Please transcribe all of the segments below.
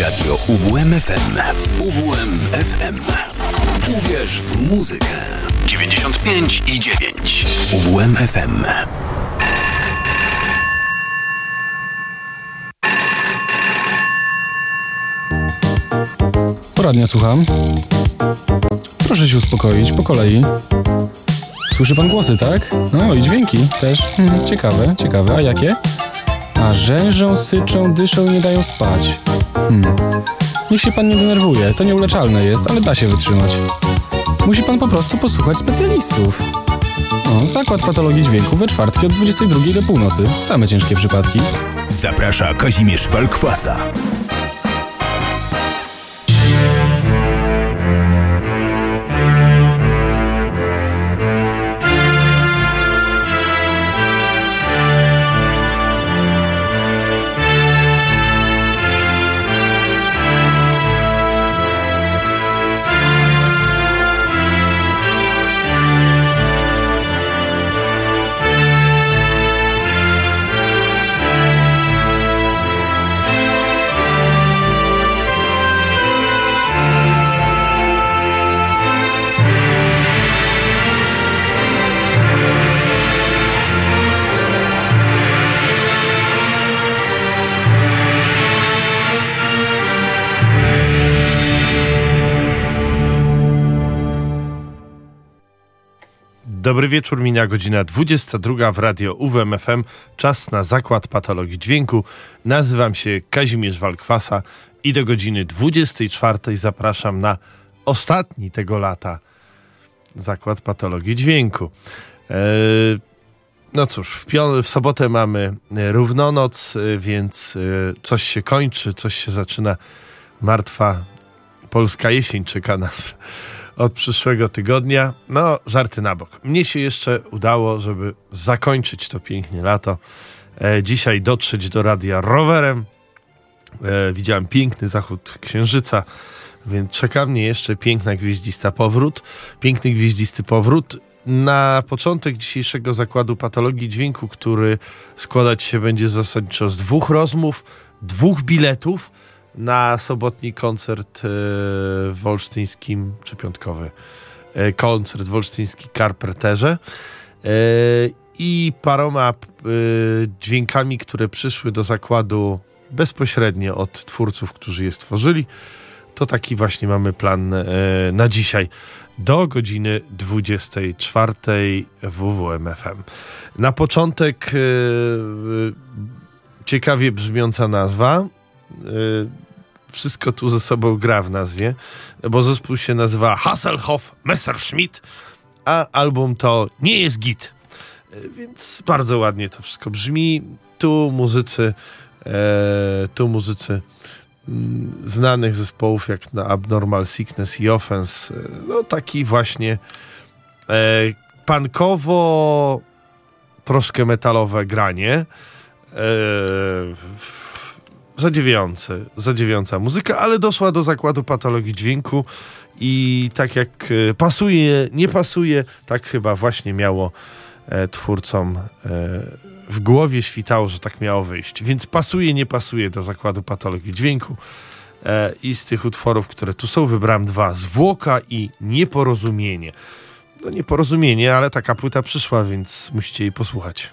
Radio UWMFM. UWMFM. Uwierz w muzykę. 95 i 9. UWMFM. Poradnia słucham. Proszę się uspokoić, po kolei. Słyszy pan głosy, tak? No i dźwięki też. Hmm, ciekawe, ciekawe. A jakie? A rzężą, syczą, dyszą nie dają spać. Hmm. Niech się pan nie denerwuje, to nieuleczalne jest, ale da się wytrzymać. Musi pan po prostu posłuchać specjalistów. No, zakład patologii dźwięku we czwartki od 22 do północy. Same ciężkie przypadki. Zaprasza Kazimierz Walkwasa. Dobry wieczór, minia godzina 22 w radio UWMFM. Czas na zakład patologii dźwięku. Nazywam się Kazimierz Walkwasa i do godziny 24 zapraszam na ostatni tego lata zakład patologii dźwięku. Eee, no cóż, w, w sobotę mamy równonoc, więc e, coś się kończy, coś się zaczyna. Martwa polska jesień czeka nas od przyszłego tygodnia. No, żarty na bok. Mnie się jeszcze udało, żeby zakończyć to pięknie lato. E, dzisiaj dotrzeć do radia rowerem. E, widziałem piękny zachód księżyca, więc czeka mnie jeszcze piękna gwieździsta powrót. Piękny gwieździsty powrót. Na początek dzisiejszego zakładu patologii dźwięku, który składać się będzie zasadniczo z dwóch rozmów, dwóch biletów na sobotni koncert e, w olsztyńskim, czy piątkowy, e, koncert w olsztyńskim Carpenterze e, i paroma dźwiękami, które przyszły do zakładu bezpośrednio od twórców, którzy je stworzyli. To taki właśnie mamy plan na dzisiaj do godziny 24 w WWMFM. Na początek ciekawie brzmiąca nazwa wszystko tu ze sobą gra w nazwie, bo zespół się nazywa Hasselhoff Messerschmitt, a album to nie jest git. E, więc bardzo ładnie to wszystko brzmi. Tu muzycy, e, tu muzycy mm, znanych zespołów jak na Abnormal Sickness i Offense, e, no taki właśnie e, punkowo troszkę metalowe granie. E, zadziwiające, zadziwiająca muzyka, ale doszła do zakładu patologii dźwięku i tak jak e, pasuje, nie pasuje, tak chyba właśnie miało e, twórcom e, w głowie świtało, że tak miało wyjść. Więc pasuje, nie pasuje do zakładu patologii dźwięku. E, I z tych utworów, które tu są, wybrałem dwa: Zwłoka i Nieporozumienie. No nieporozumienie, ale taka płyta przyszła, więc musicie jej posłuchać.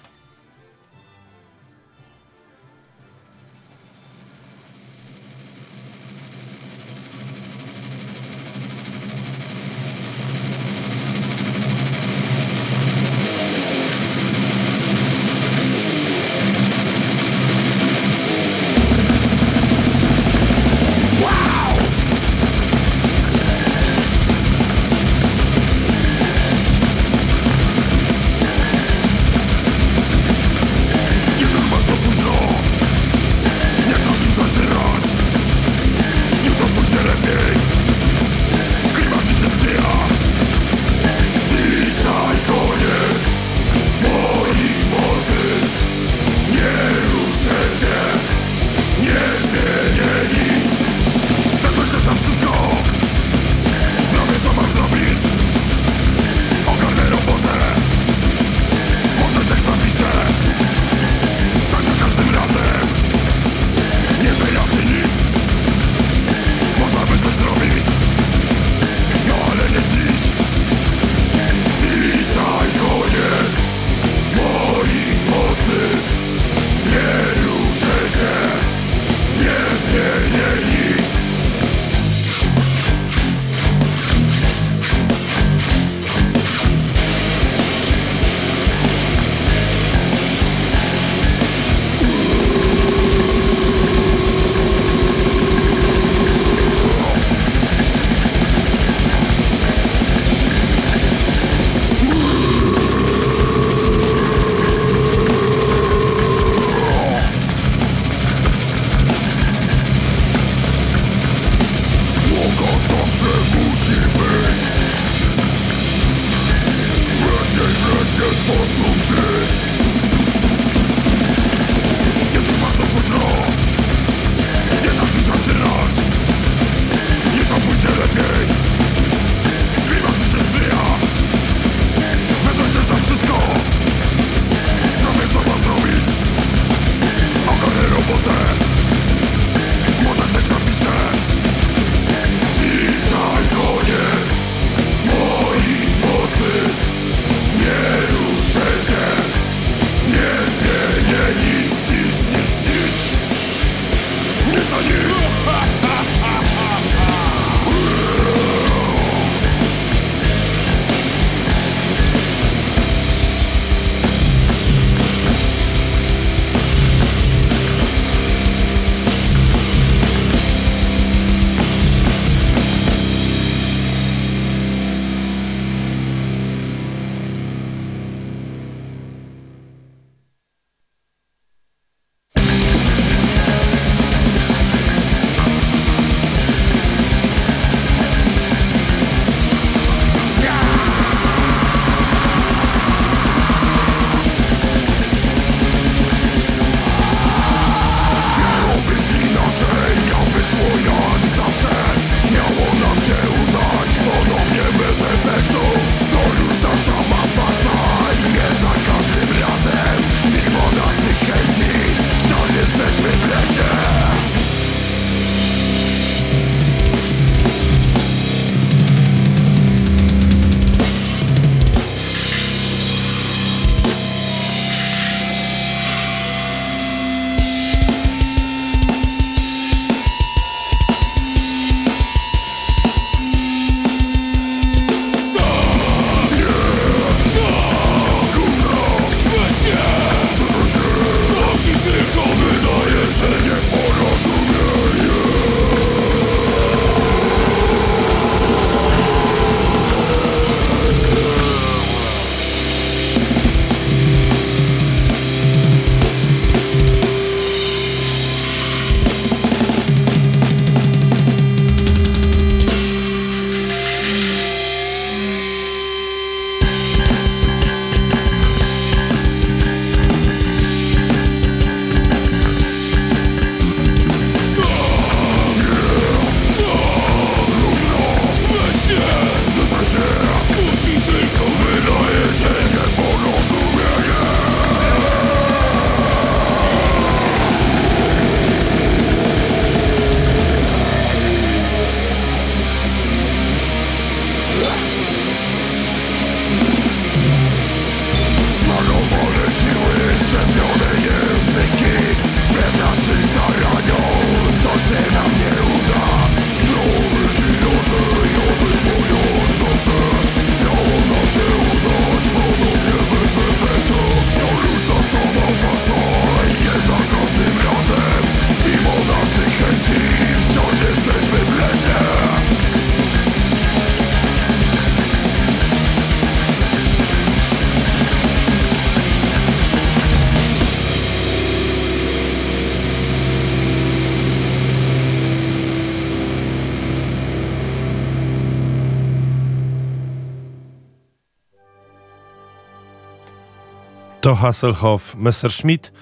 To Hasselhoff Messerschmitt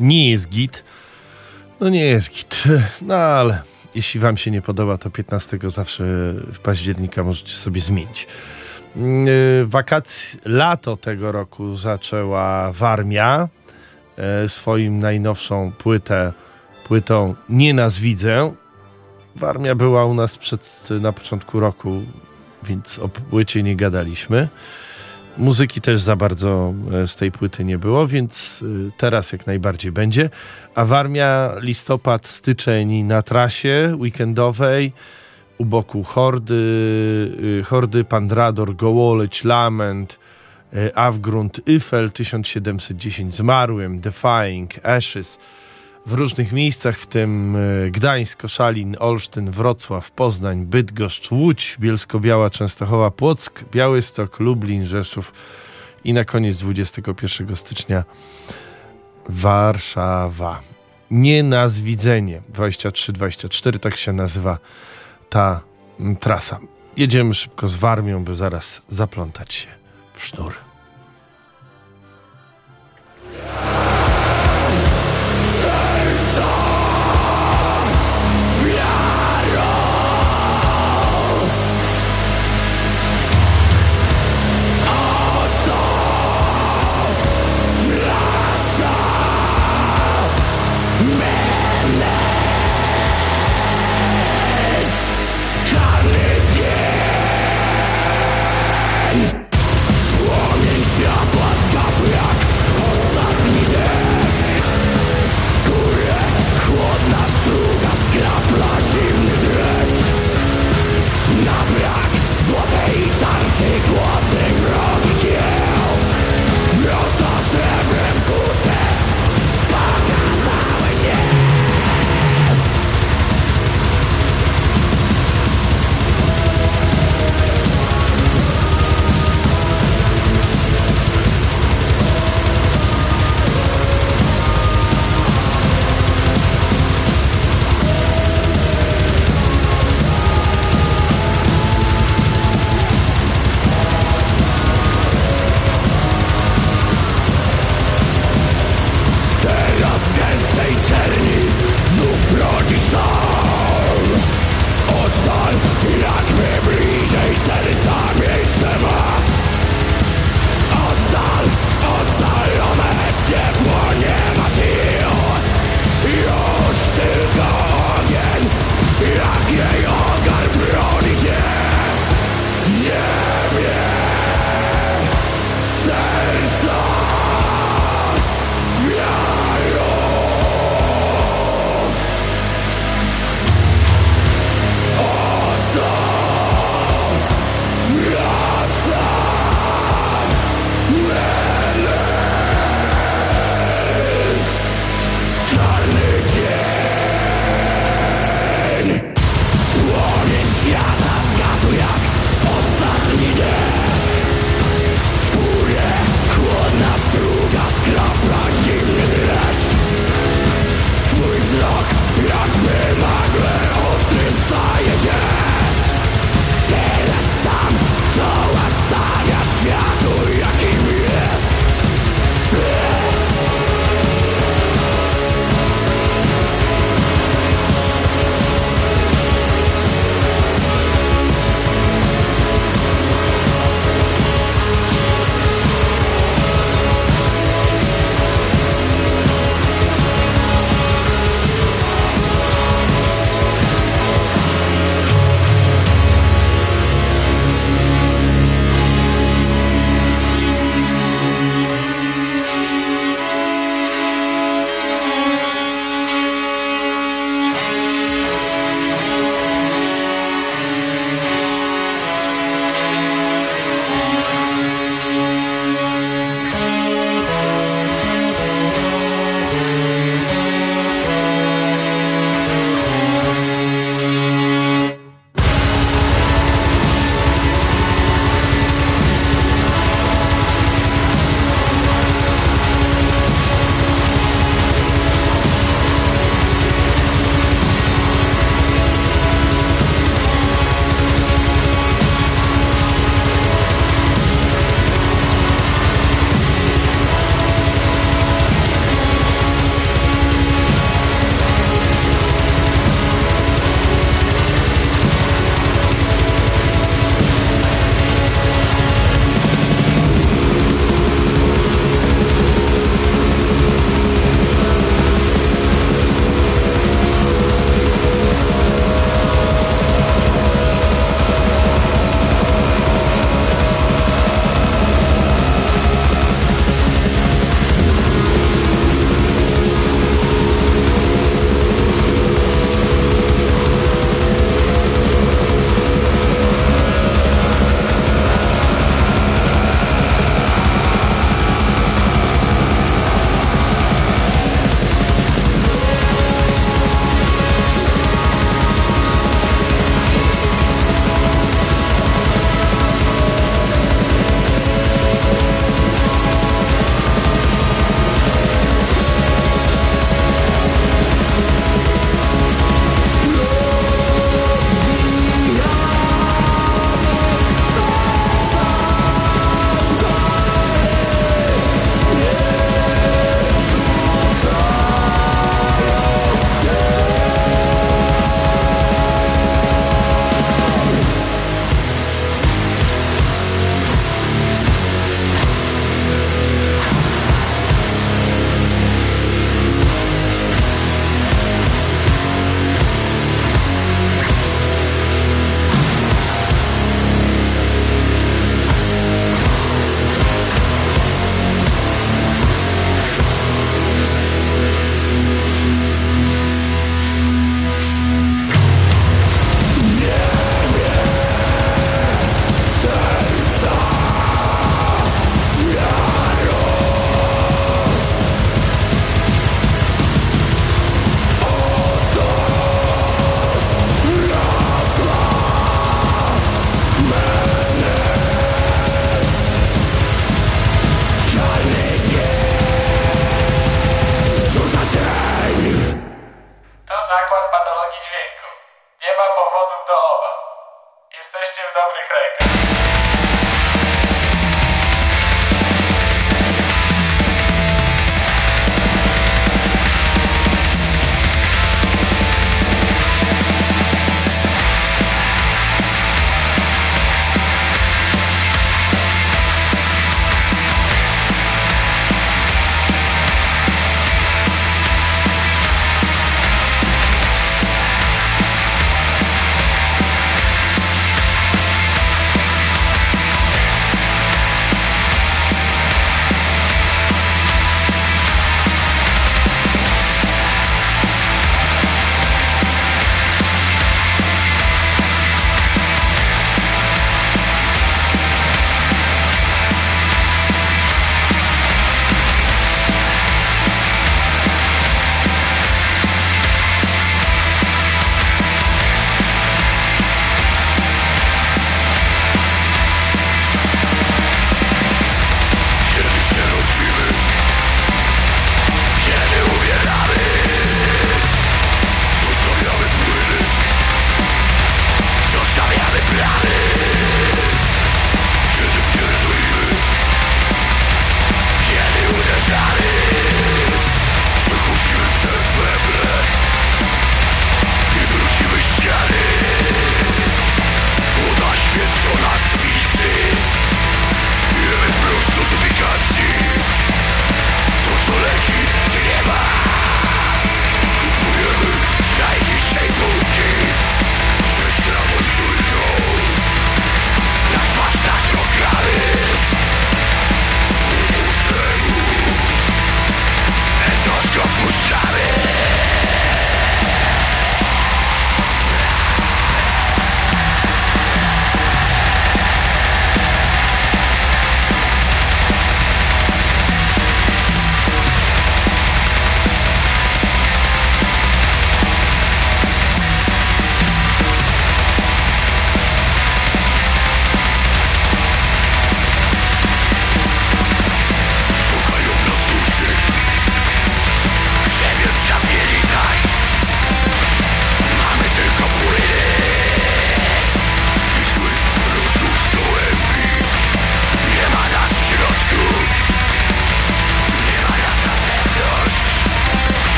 nie jest git. No nie jest git, no ale jeśli wam się nie podoba, to 15 zawsze w października możecie sobie zmienić. Yy, Wakacje, lato tego roku zaczęła Warmia yy, swoim najnowszą płytę, płytą Nie nas. Warmia była u nas przed, na początku roku, więc o płycie nie gadaliśmy. Muzyki też za bardzo e, z tej płyty nie było, więc e, teraz jak najbardziej będzie. A Warmia listopad, styczeń na trasie weekendowej u boku Hordy, e, Hordy Pandrador, Gołoleć, Lament, Avgrund, Eiffel 1710, Zmarłym, Defying, Ashes, w różnych miejscach, w tym Gdańsk, Koszalin, Olsztyn, Wrocław, Poznań, Bydgoszcz, Łódź, Bielsko-Biała, Częstochowa, Płock, Białystok, Lublin, Rzeszów i na koniec 21 stycznia Warszawa. Nie na zwidzenie 23-24, tak się nazywa ta trasa. Jedziemy szybko z Warmią, by zaraz zaplątać się w sznur.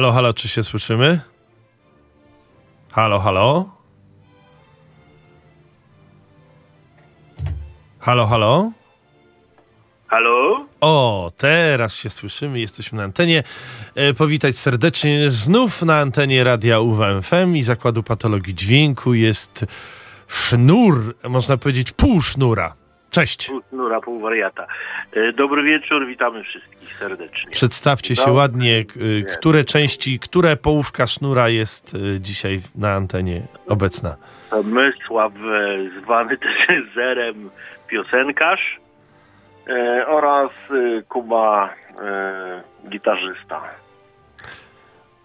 Halo, halo, czy się słyszymy? Halo, halo? Halo, halo? Halo? O, teraz się słyszymy, jesteśmy na antenie. E, powitać serdecznie znów na antenie Radia UWMFM i Zakładu Patologii Dźwięku jest sznur, można powiedzieć pół sznura. Cześć. Pół Nura, pół wariata. E, Dobry wieczór, witamy wszystkich serdecznie. Przedstawcie się ładnie, y, które części, które połówka sznura jest y, dzisiaj na antenie obecna. Mysław, zwany też Zerem piosenkarz e, oraz e, Kuba e, gitarzysta.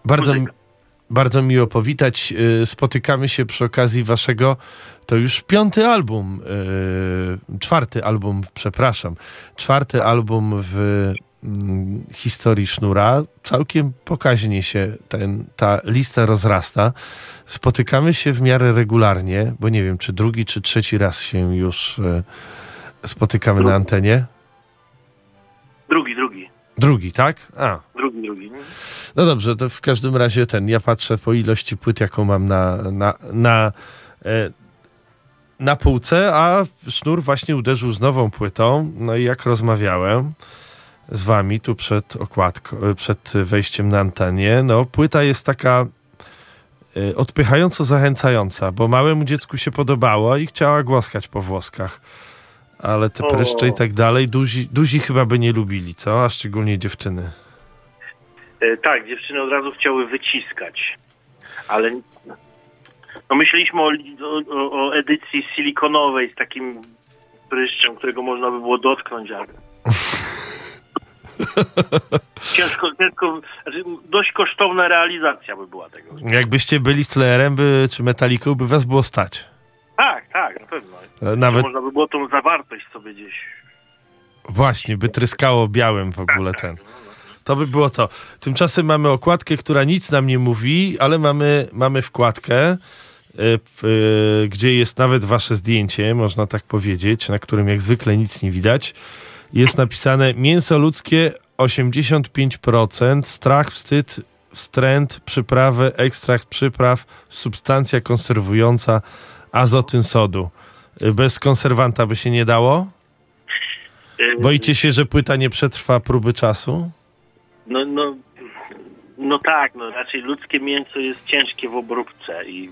Bardzo, Muzyka. bardzo miło powitać. Y, Spotykamy się przy okazji waszego, to już piąty album, y, czwarty album, przepraszam, czwarty album w mm, historii Sznura. Całkiem pokaźnie się ten, ta lista rozrasta. Spotykamy się w miarę regularnie, bo nie wiem, czy drugi, czy trzeci raz się już y, spotykamy na antenie. Drugi, drugi. Drugi, tak? A, Drugi, drugi. no dobrze, to w każdym razie ten, ja patrzę po ilości płyt, jaką mam na, na, na, e, na półce, a Sznur właśnie uderzył z nową płytą, no i jak rozmawiałem z wami tu przed okładką, e, przed wejściem na antenie, no płyta jest taka e, odpychająco zachęcająca, bo małemu dziecku się podobało i chciała głaskać po włoskach. Ale te pryszcze i tak dalej, duzi, duzi chyba by nie lubili, co? A szczególnie dziewczyny. E, tak, dziewczyny od razu chciały wyciskać, ale no myśleliśmy o, o, o edycji silikonowej z takim pryszczem, którego można by było dotknąć, ale ciężko, ciężko, znaczy dość kosztowna realizacja by była tego. Jakbyście byli Slayerem by, czy Metaliką, by was było stać. Tak, tak, na pewno. E, Nawet Można by było tą zawartość sobie gdzieś właśnie, by tryskało białym w ogóle ten. To by było to. Tymczasem mamy okładkę, która nic nam nie mówi, ale mamy, mamy wkładkę, gdzie jest nawet wasze zdjęcie, można tak powiedzieć, na którym jak zwykle nic nie widać. Jest napisane mięso ludzkie 85%, strach, wstyd, wstręt, przyprawy, ekstrakt przypraw, substancja konserwująca, azotyn sodu. E, Bez konserwanta by się nie dało? E, Boicie się, że płyta nie przetrwa próby czasu? No, no, no tak, no raczej ludzkie mięso jest ciężkie w obróbce i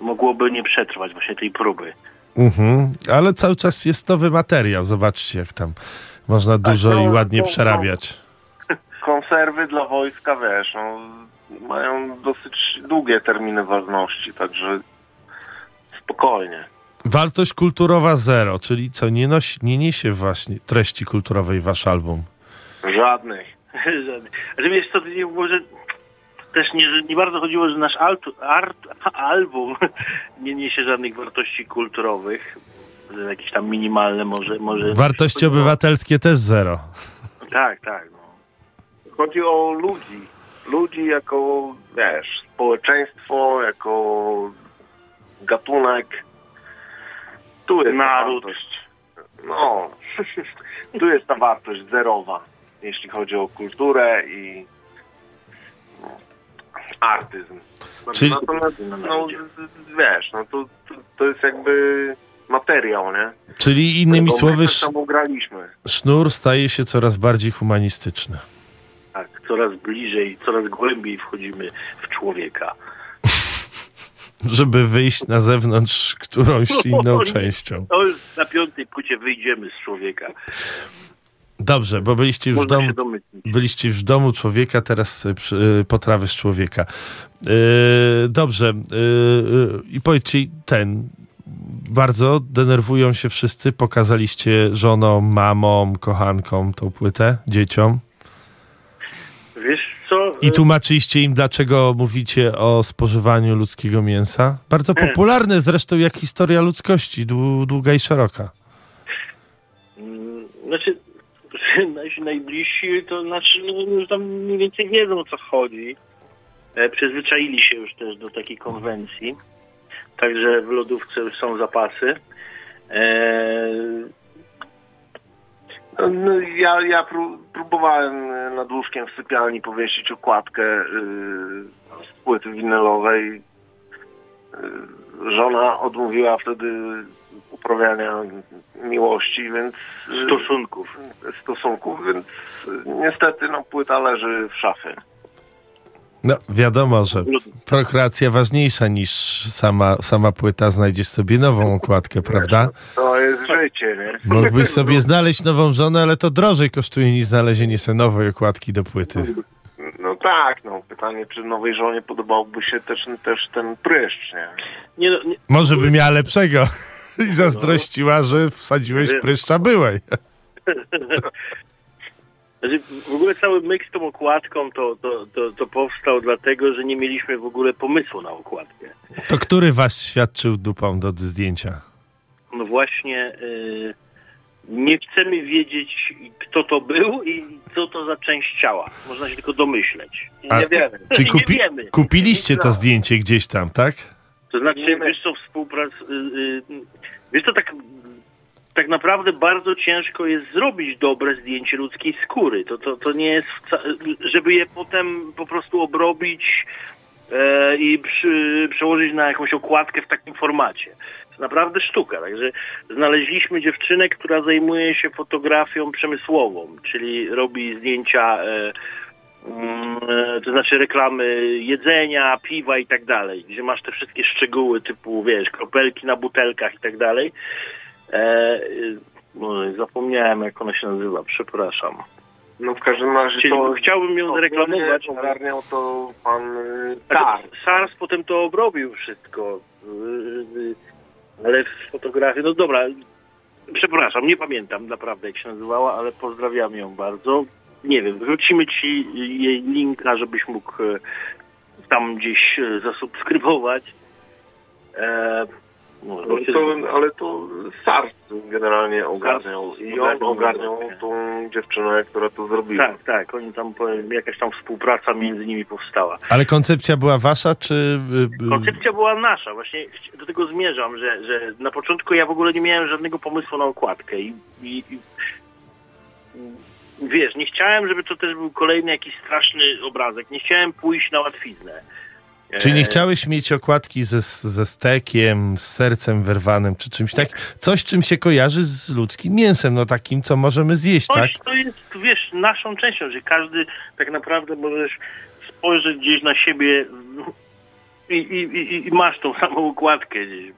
mogłoby nie przetrwać właśnie tej próby. Mhm. Ale cały czas jest nowy materiał. Zobaczcie, jak tam można dużo no, i ładnie przerabiać. konserwy dla wojska, wiesz, no, mają dosyć długie terminy ważności, także spokojnie. Wartość kulturowa zero, czyli co, nie, nosi, nie niesie właśnie treści kulturowej wasz album. Żadnej. Żadnych. Znaczy wiesz co, może też nie, nie bardzo chodziło, że nasz alt, art, album nie niesie żadnych wartości kulturowych. Jakieś tam minimalne może. może Wartości obywatelskie też zero. Tak, tak. No. Chodzi o ludzi. Ludzi jako, wiesz, społeczeństwo, jako gatunek. Tu jest Naród. ta wartość. No, tu jest ta wartość zerowa, jeśli chodzi o kulturę i artyzm. Czyli- Natomiast, no, wiesz, no to, to, to jest jakby materiał, nie? Czyli innymi słowy, sznur staje się coraz bardziej humanistyczny. Tak, coraz bliżej, coraz głębiej wchodzimy w człowieka. Żeby wyjść na zewnątrz którąś inną częścią. No już na piątej płycie wyjdziemy z człowieka. Dobrze, bo byliście już w domu. Byliście już w domu człowieka, teraz y, przy- y, potrawy z człowieka. Yy, dobrze. Yy, I powiedzcie, ten. Bardzo denerwują się wszyscy. Pokazaliście żonom, mamom, kochankom tą płytę, dzieciom. Wiesz co? I tłumaczyliście im, dlaczego mówicie o spożywaniu ludzkiego mięsa. Bardzo popularne zresztą jak historia ludzkości, dłu- długa i szeroka. Znaczy, nasi najbliżsi to znaczy no, już tam mniej więcej wiedzą o co chodzi. E, przyzwyczaili się już też do takiej konwencji. Także w lodówce już są zapasy. E, No, ja ja pró- próbowałem y, nad łóżkiem w sypialni powiesić okładkę y, z płyty winylowej. Y, żona odmówiła wtedy uprawiania miłości, więc y, Stosunków. stosunków, więc y, niestety no, płyta leży w szafie. No, wiadomo, że prokreacja ważniejsza niż sama, sama płyta. Znajdziesz sobie nową okładkę, prawda? To jest życie, nie? Mógłbyś sobie znaleźć nową żonę, ale to drożej kosztuje niż znalezienie sobie nowej okładki do płyty. No tak, no pytanie, czy nowej żonie podobałby się też, też ten pryszcz, nie? Nie, no, nie, Może by miała lepszego i zazdrościła, że wsadziłeś pryszcza byłej. Znaczy, w ogóle cały myk z tą okładką to, to, to, to powstał dlatego, że nie mieliśmy w ogóle pomysłu na okładkę. To który was świadczył dupą do zdjęcia? No właśnie y, nie chcemy wiedzieć, kto to był i co to za część ciała. Można się tylko domyśleć. A- Nie wiemy. Czyli kupi, wiemy. kupiliście to zdjęcie gdzieś tam, tak? To znaczy, Nie wiesz co, współprac... Y, y, wiesz co, tak, tak naprawdę bardzo ciężko jest zrobić dobre zdjęcie ludzkiej skóry. To, to, to nie jest... wca- Żeby je potem po prostu obrobić e, i przy, przełożyć na jakąś okładkę w takim formacie. To naprawdę sztuka. Także znaleźliśmy dziewczynę, która zajmuje się fotografią przemysłową, czyli robi zdjęcia... E, to znaczy reklamy jedzenia, piwa i tak dalej, gdzie masz te wszystkie szczegóły typu, wiesz, kropelki na butelkach i tak dalej. E, no, zapomniałem, jak ona się nazywa, przepraszam. No w każdym razie Czyli to... chciałbym ją zareklamować. Ogarniał to pan y, to SARS potem to obrobił wszystko, y, y, ale w fotografii, no dobra, przepraszam, nie pamiętam naprawdę jak się nazywała, ale pozdrawiam ją bardzo. Nie wiem, wrzucimy ci jej linka, żebyś mógł e, tam gdzieś e, zasubskrybować. E, no, No to, ale to SARS generalnie ogarniał. SARS I on ogarniał, tą dziewczynę, która to zrobiła. tak, tak, oni tam, powiem, jakaś tam współpraca między nimi powstała. Ale koncepcja była wasza, czy... y, y, Koncepcja była nasza, właśnie do tego zmierzam, że, że na początku ja w ogóle nie miałem żadnego pomysłu na okładkę i, i, i wiesz, nie chciałem, żeby to też był kolejny jakiś straszny obrazek, nie chciałem pójść na łatwiznę. Czyli nie E, chciałeś mieć okładki ze, ze stekiem, z sercem wyrwanym, czy czymś tak? Coś, czym się kojarzy z ludzkim mięsem, no takim, co możemy zjeść, tak? Coś, to jest, wiesz, naszą częścią, że każdy tak naprawdę możesz spojrzeć gdzieś na siebie i, i, i, i masz tą samą okładkę gdzieś.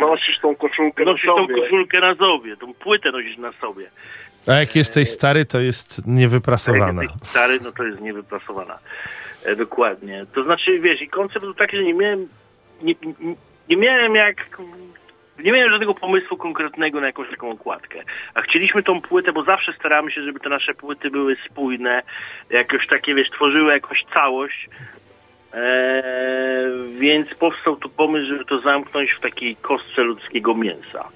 Nosisz tą koszulkę Nosisz na tą sobie. koszulkę na sobie, tą płytę nosisz na sobie. A jak jesteś stary, to jest niewyprasowana. Jak jesteś stary, no to jest niewyprasowana. E, dokładnie. To znaczy, wiesz, i koncept był taki, że nie miałem, nie, nie, miałem jak, nie miałem żadnego pomysłu konkretnego na jakąś taką okładkę. A chcieliśmy tą płytę, bo zawsze staramy się, żeby te nasze płyty były spójne, jakoś takie, wiesz, tworzyły jakąś całość. E, więc powstał tu pomysł, żeby to zamknąć w takiej kostce ludzkiego mięsa.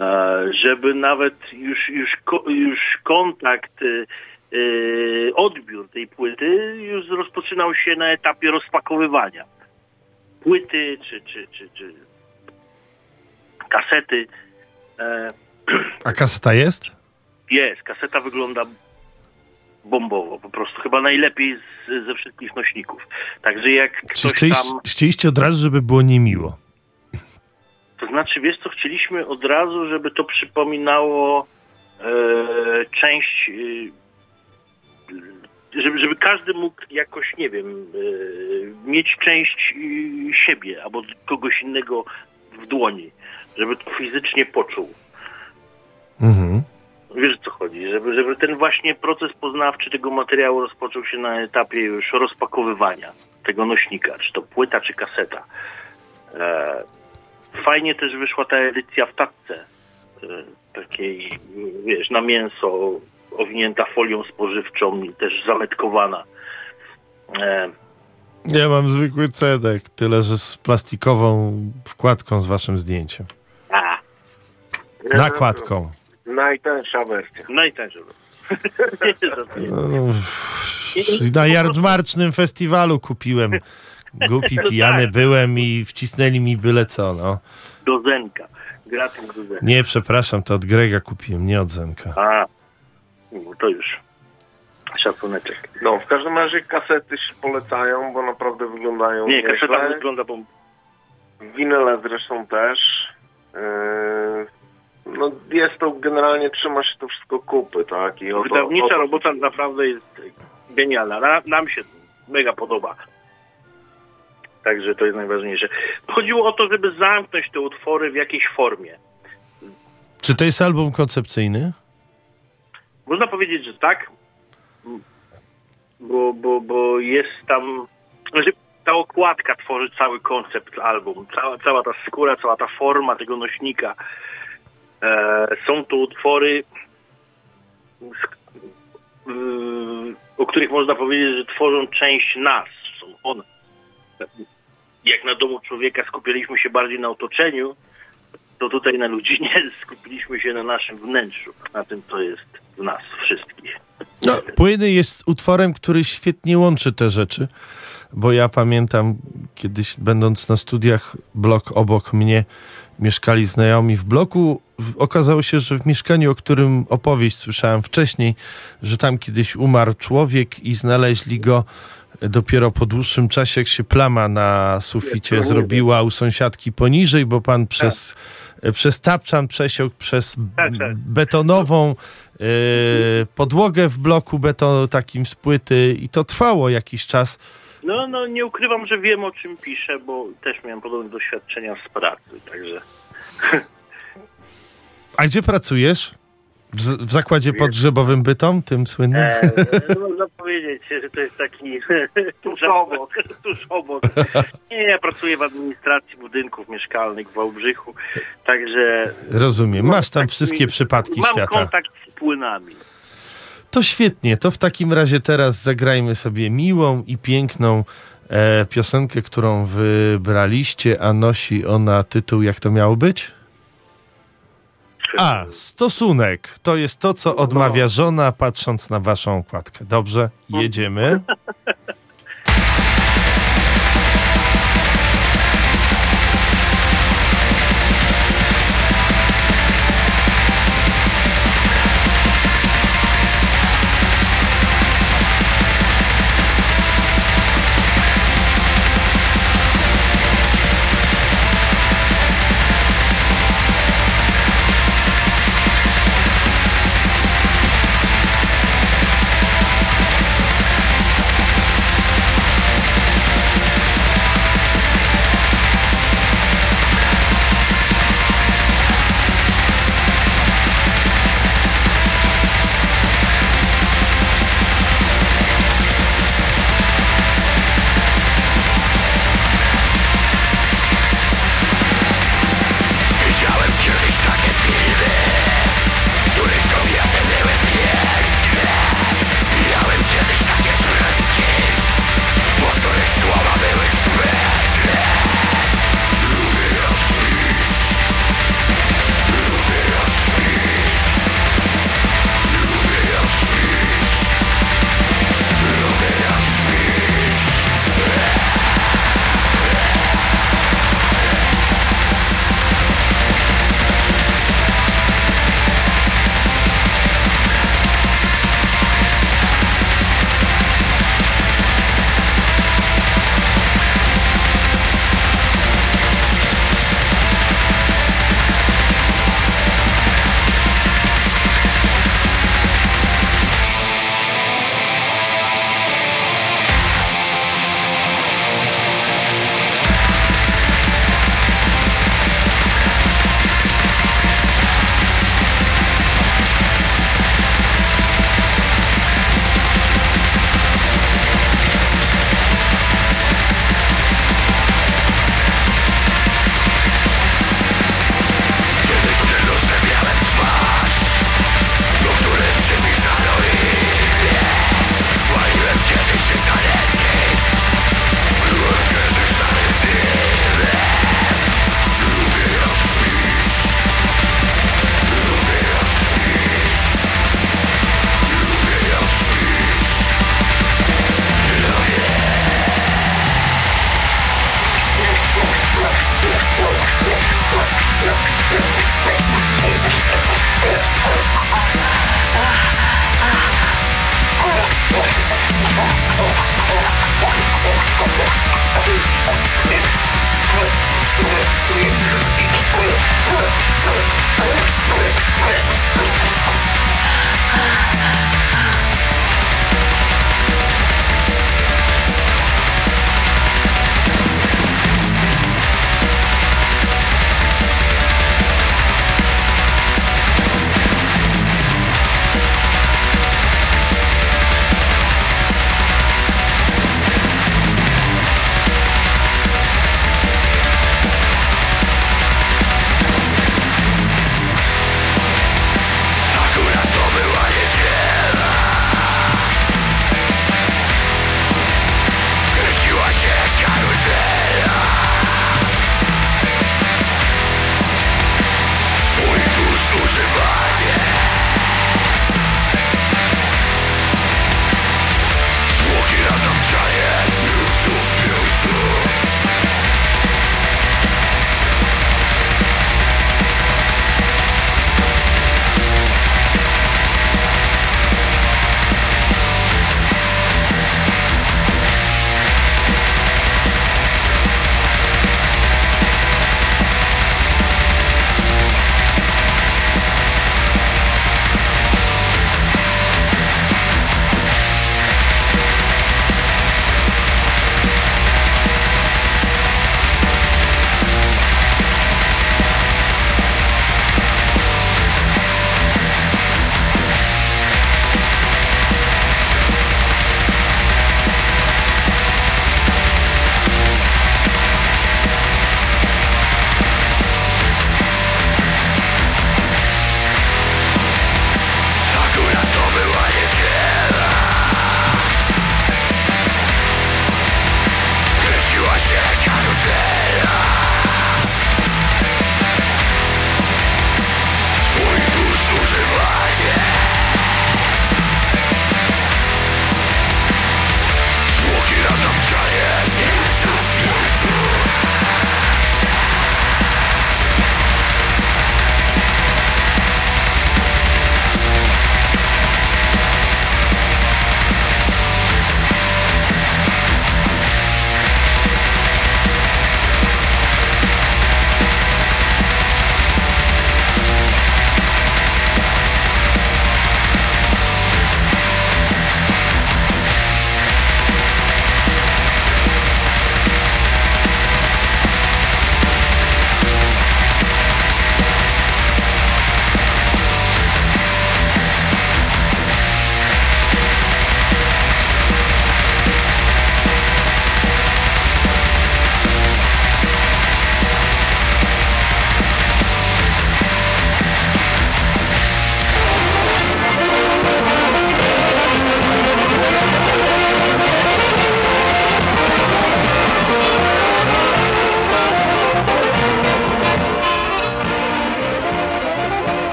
E, żeby nawet już, już, już kontakt, y, y, odbiór tej płyty już rozpoczynał się na etapie rozpakowywania. Płyty czy, czy, czy, czy kasety. E, A kaseta jest? jest, kaseta wygląda bombowo, po prostu chyba najlepiej z, ze wszystkich nośników. Także jak Czy ktoś chcieliście, tam... chcieliście od razu, żeby było niemiło? To znaczy, wiesz co, chcieliśmy od razu, żeby to przypominało e, część, e, żeby, żeby każdy mógł jakoś, nie wiem, e, mieć część e, siebie albo kogoś innego w dłoni, żeby to fizycznie poczuł. Mhm. Wiesz o co chodzi, żeby, żeby ten właśnie proces poznawczy tego materiału rozpoczął się na etapie już rozpakowywania tego nośnika, czy to płyta, czy kaseta. E, fajnie też wyszła ta edycja w tatce, e, takiej, wiesz, na mięso, owinięta folią spożywczą i też zametkowana. E, Ja mam zwykły cedek, tyle że z plastikową wkładką z waszym zdjęciem. a, Nakładką. Najtańsza wersja. najtańsze. No, Na jarmarcznym festiwalu kupiłem. Głupi, pijany byłem i wcisnęli mi byle co, no. do Zenka. Gratuluję. Nie, przepraszam, to od Grega kupiłem, nie od Zenka. A, no to już. Szacuneczek. No, w każdym razie kasety się polecają, bo naprawdę wyglądają Nie, kaseta nieźle. wygląda, bo Winyle zresztą też. Yy, no jest to generalnie trzyma się to wszystko kupy, tak? I o to- wydawnicza o to- robota naprawdę jest genialna. Na, nam się mega podoba. Także to jest najważniejsze. Chodziło o to, żeby zamknąć te utwory w jakiejś formie. Czy to jest album koncepcyjny? Można powiedzieć, że tak, bo, bo, bo jest tam, znaczy ta okładka tworzy cały koncept album, cała, cała ta skóra, cała ta forma tego nośnika. E, są to utwory, o których można powiedzieć, że tworzą część nas. Są one. Jak na domu człowieka skupialiśmy się bardziej na otoczeniu, to tutaj na ludzinie skupiliśmy się na naszym wnętrzu, na tym, co jest w nas wszystkich. No, Płyny jest utworem, który świetnie łączy te rzeczy, bo ja pamiętam kiedyś będąc na studiach, blok obok mnie mieszkali znajomi w bloku. Okazało się, że w mieszkaniu, o którym opowieść słyszałem wcześniej, że tam kiedyś umarł człowiek i znaleźli go dopiero po dłuższym czasie, jak się plama na suficie zrobiła u sąsiadki poniżej, bo pan przez, przez tapczan przesiąkł przez Tak, tak. betonową e, podłogę w bloku beton takim z płyty i to trwało jakiś czas. No, no nie ukrywam, że wiem o czym piszę, bo też miałem podobne doświadczenia z pracy, także A gdzie pracujesz? W, w zakładzie podgrzebowym Bytom, tym słynnym? e, no, można powiedzieć, że to jest taki tuż obok. tuż obok. Nie, ja pracuję w administracji budynków mieszkalnych w Wałbrzychu, także Rozumiem. Masz tam wszystkie przypadki mam świata. kontakt z płynami. To świetnie. To w takim razie teraz zagrajmy sobie miłą i piękną e, piosenkę, którą wybraliście, a nosi ona tytuł, jak to miało być? A, stosunek. To jest to, co odmawia żona, patrząc na waszą okładkę. Dobrze, jedziemy.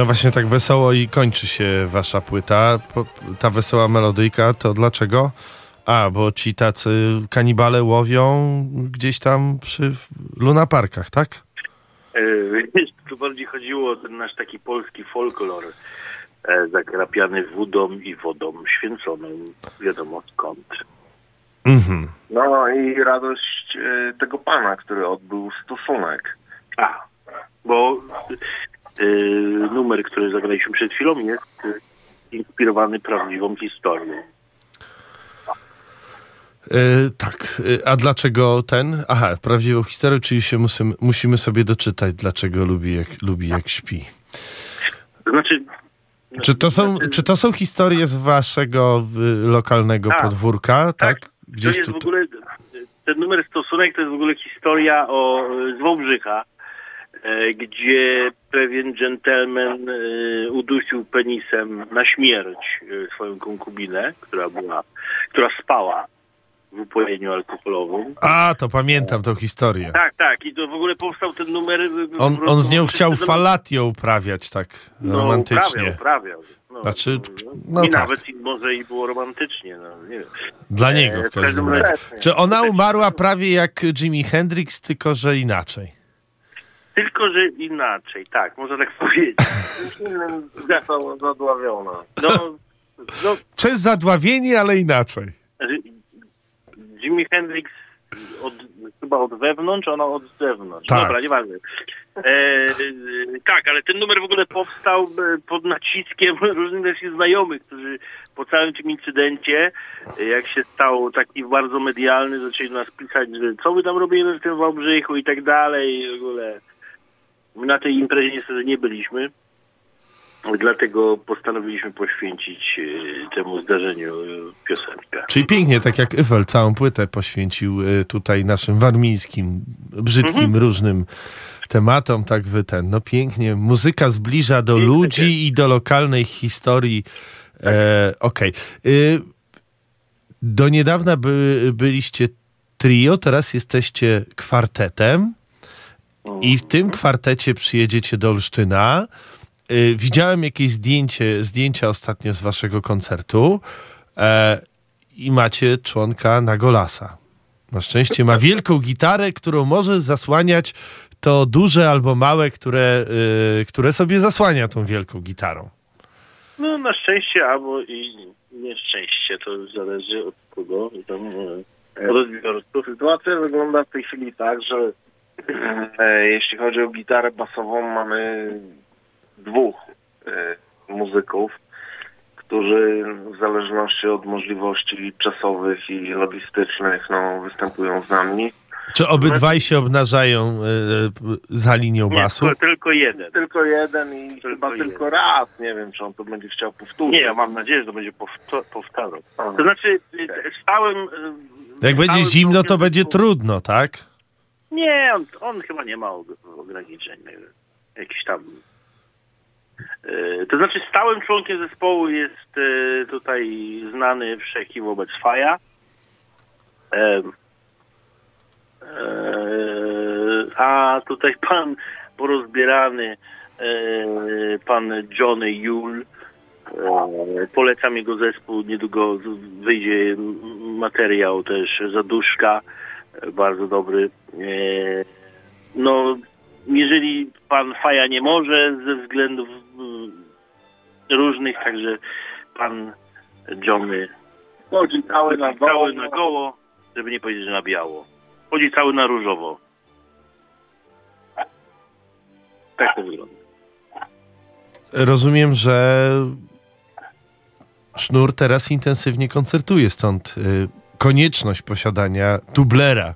No właśnie tak wesoło i kończy się wasza płyta. Ta wesoła melodyjka to dlaczego? A, bo ci tacy kanibale łowią gdzieś tam przy lunaparkach, tak? E, tu bardziej chodziło o ten nasz taki polski folklor e, zakrapiany wodą i wodą święconą, wiadomo skąd. Mhm. No i radość e, tego pana, który odbył stosunek. A, bo numer, który zagraliśmy przed chwilą jest y, inspirowany prawdziwą historią. E, tak, e, a dlaczego ten? Aha, prawdziwą historię, czyli się musimy, musimy sobie doczytać, dlaczego lubi jak, lubi jak śpi. To znaczy... Czy to są, czy to są historie z waszego y, lokalnego Tak. podwórka? Tak. to Gdzieś jest tu. w ogóle, ten numer stosunek to jest w ogóle historia o, z Wałbrzycha, gdzie pewien dżentelmen e, udusił penisem na śmierć e, swoją konkubinę, która była, która spała w upojeniu alkoholowym. A, to pamiętam tą historię. Tak, tak. I to w ogóle powstał ten numer. e, On, prostu on z nią chciał to- falatię uprawiać tak no, romantycznie. Uprawiał, uprawiał. No, Znaczy, no, no I tak. nawet może i było romantycznie, no nie wiem. Dla niego E, w każdym razie. Czy ona umarła prawie jak Jimi Hendrix, tylko że inaczej? Tylko, że inaczej, tak, można tak powiedzieć. Innym została zadławiona. No, no Przez zadławienie, ale inaczej. Jimi Hendrix od, chyba od wewnątrz, ona od zewnątrz. Tak. Dobra, nieważne. E, tak, ale ten numer w ogóle powstał e, pod naciskiem różnych naszych znajomych, którzy po całym tym incydencie, e, jak się stał taki bardzo medialny, zaczęli do nas pisać, że co wy tam robimy w tym Wałbrzychu i tak dalej. i W ogóle na tej imprezie niestety nie byliśmy. Dlatego postanowiliśmy poświęcić e, temu zdarzeniu e, piosenkę. Czyli pięknie, tak jak Eiffel całą płytę poświęcił y, tutaj naszym warmińskim, brzydkim, Mhm. różnym tematom, tak wy ten, no pięknie, muzyka zbliża do Piękne ludzi i do lokalnej historii. E, Okej. Y, Do niedawna by, byliście trio, teraz jesteście kwartetem i w tym kwartecie przyjedziecie do Olsztyna. Y, Widziałem jakieś zdjęcie, zdjęcia ostatnio z waszego koncertu e, i macie członka Nagolasa. Na szczęście ma wielką gitarę, którą może zasłaniać to duże albo małe, które, y, które sobie zasłania tą wielką gitarą. No na szczęście albo i nieszczęście, to zależy od kogo. Tam, e, od odbiorców. Sytuacja wygląda w tej chwili tak, że e, jeśli chodzi o gitarę basową, mamy dwóch e, muzyków, którzy w zależności od możliwości czasowych i logistycznych no, występują z nami. Czy obydwaj się obnażają y, y, za linią Nie, basu? tylko, tylko jeden. Tylko jeden i Tylko chyba jeden. tylko raz. Nie wiem, czy on to będzie chciał powtórzyć. Nie, ja mam nadzieję, że to będzie powtarzał. To znaczy, y, stałem... Jak będzie zimno, to będzie trudno, tak? Nie, on, on chyba nie ma og- ograniczeń. Jakiś tam... Y, To znaczy stałym członkiem zespołu jest y, tutaj znany wszechki wobec Faja. E, A tutaj pan porozbierany, e, pan Johnny Yule. E, Polecam jego zespół. Niedługo wyjdzie materiał też Zaduszka. Bardzo dobry. E, No, jeżeli pan Faja nie może ze względów mm, różnych, także pan Johnny Chodzi cały na goło. cały na goło, żeby nie powiedzieć, że na biało. Chodzi cały na różowo. Tak to wygląda. Rozumiem, że Sznur teraz intensywnie koncertuje, stąd y, konieczność posiadania dublera.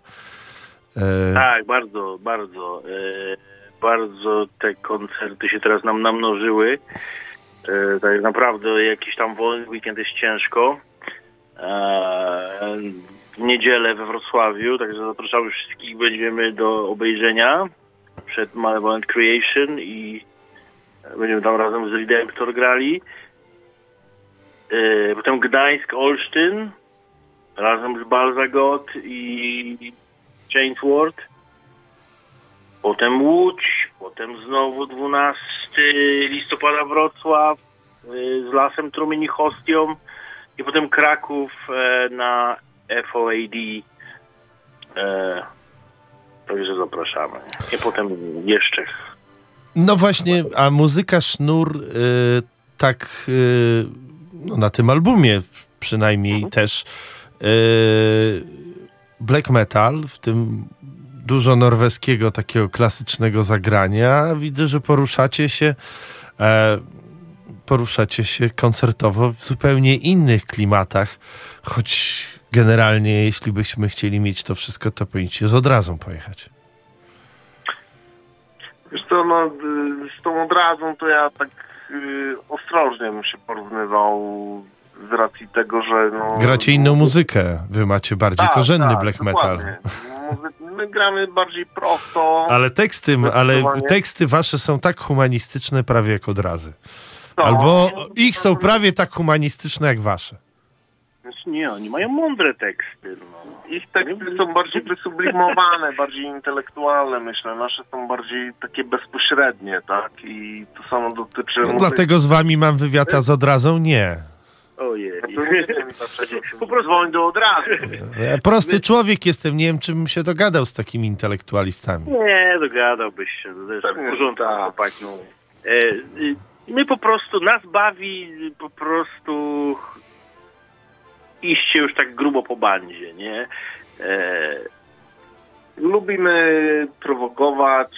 E, Tak, bardzo, bardzo. E, bardzo te koncerty się teraz nam namnożyły. E, tak naprawdę jakiś tam wolny weekend jest ciężko. E, w niedzielę we Wrocławiu, także zapraszamy wszystkich, będziemy do obejrzenia przed Malevolent Creation i będziemy tam razem z Redemptor grali. E, potem Gdańsk, Olsztyn razem z Balzagot i Chainsworth. Potem Łódź, potem znowu 12 listopada Wrocław y, z Lasem Trumień i Hostią i potem Kraków e, na FOAD. E, także zapraszamy. I potem jeszcze No właśnie, a muzyka Sznur y, tak y, no na tym albumie przynajmniej też y, black metal, w tym dużo norweskiego takiego klasycznego zagrania. Widzę, że poruszacie się e, poruszacie się koncertowo w zupełnie innych klimatach, choć generalnie jeśli byśmy chcieli mieć to wszystko, to powinniście z odrazą pojechać. Wiesz co, no, z tą odrazą to ja tak y, ostrożnie bym się porównywał z racji tego, że no... Gracie inną muzykę, wy macie bardziej Tak, korzenny tak, black metal. My gramy bardziej prosto. Ale teksty, ale teksty wasze są tak humanistyczne prawie jak odrazy. No, Albo ich są prawie tak humanistyczne jak wasze. Znaczy nie, oni mają mądre teksty. No. Ich teksty są bardziej wysublimowane, bardziej intelektualne, myślę. Nasze są bardziej takie bezpośrednie, tak? I to samo dotyczy... No, muzyki. dlatego z wami mam wywiad, a z odrazą nie. Ojej. Po prostu dzwoń do odrazu. Ja prosty człowiek jestem, nie wiem, czym się dogadał z takimi intelektualistami. Nie, dogadałbyś się. To jest Pewnie, w porządku, tak. chłopaki. E, my po prostu, nas bawi po prostu iście już tak grubo po bandzie, nie? E, lubimy prowokować,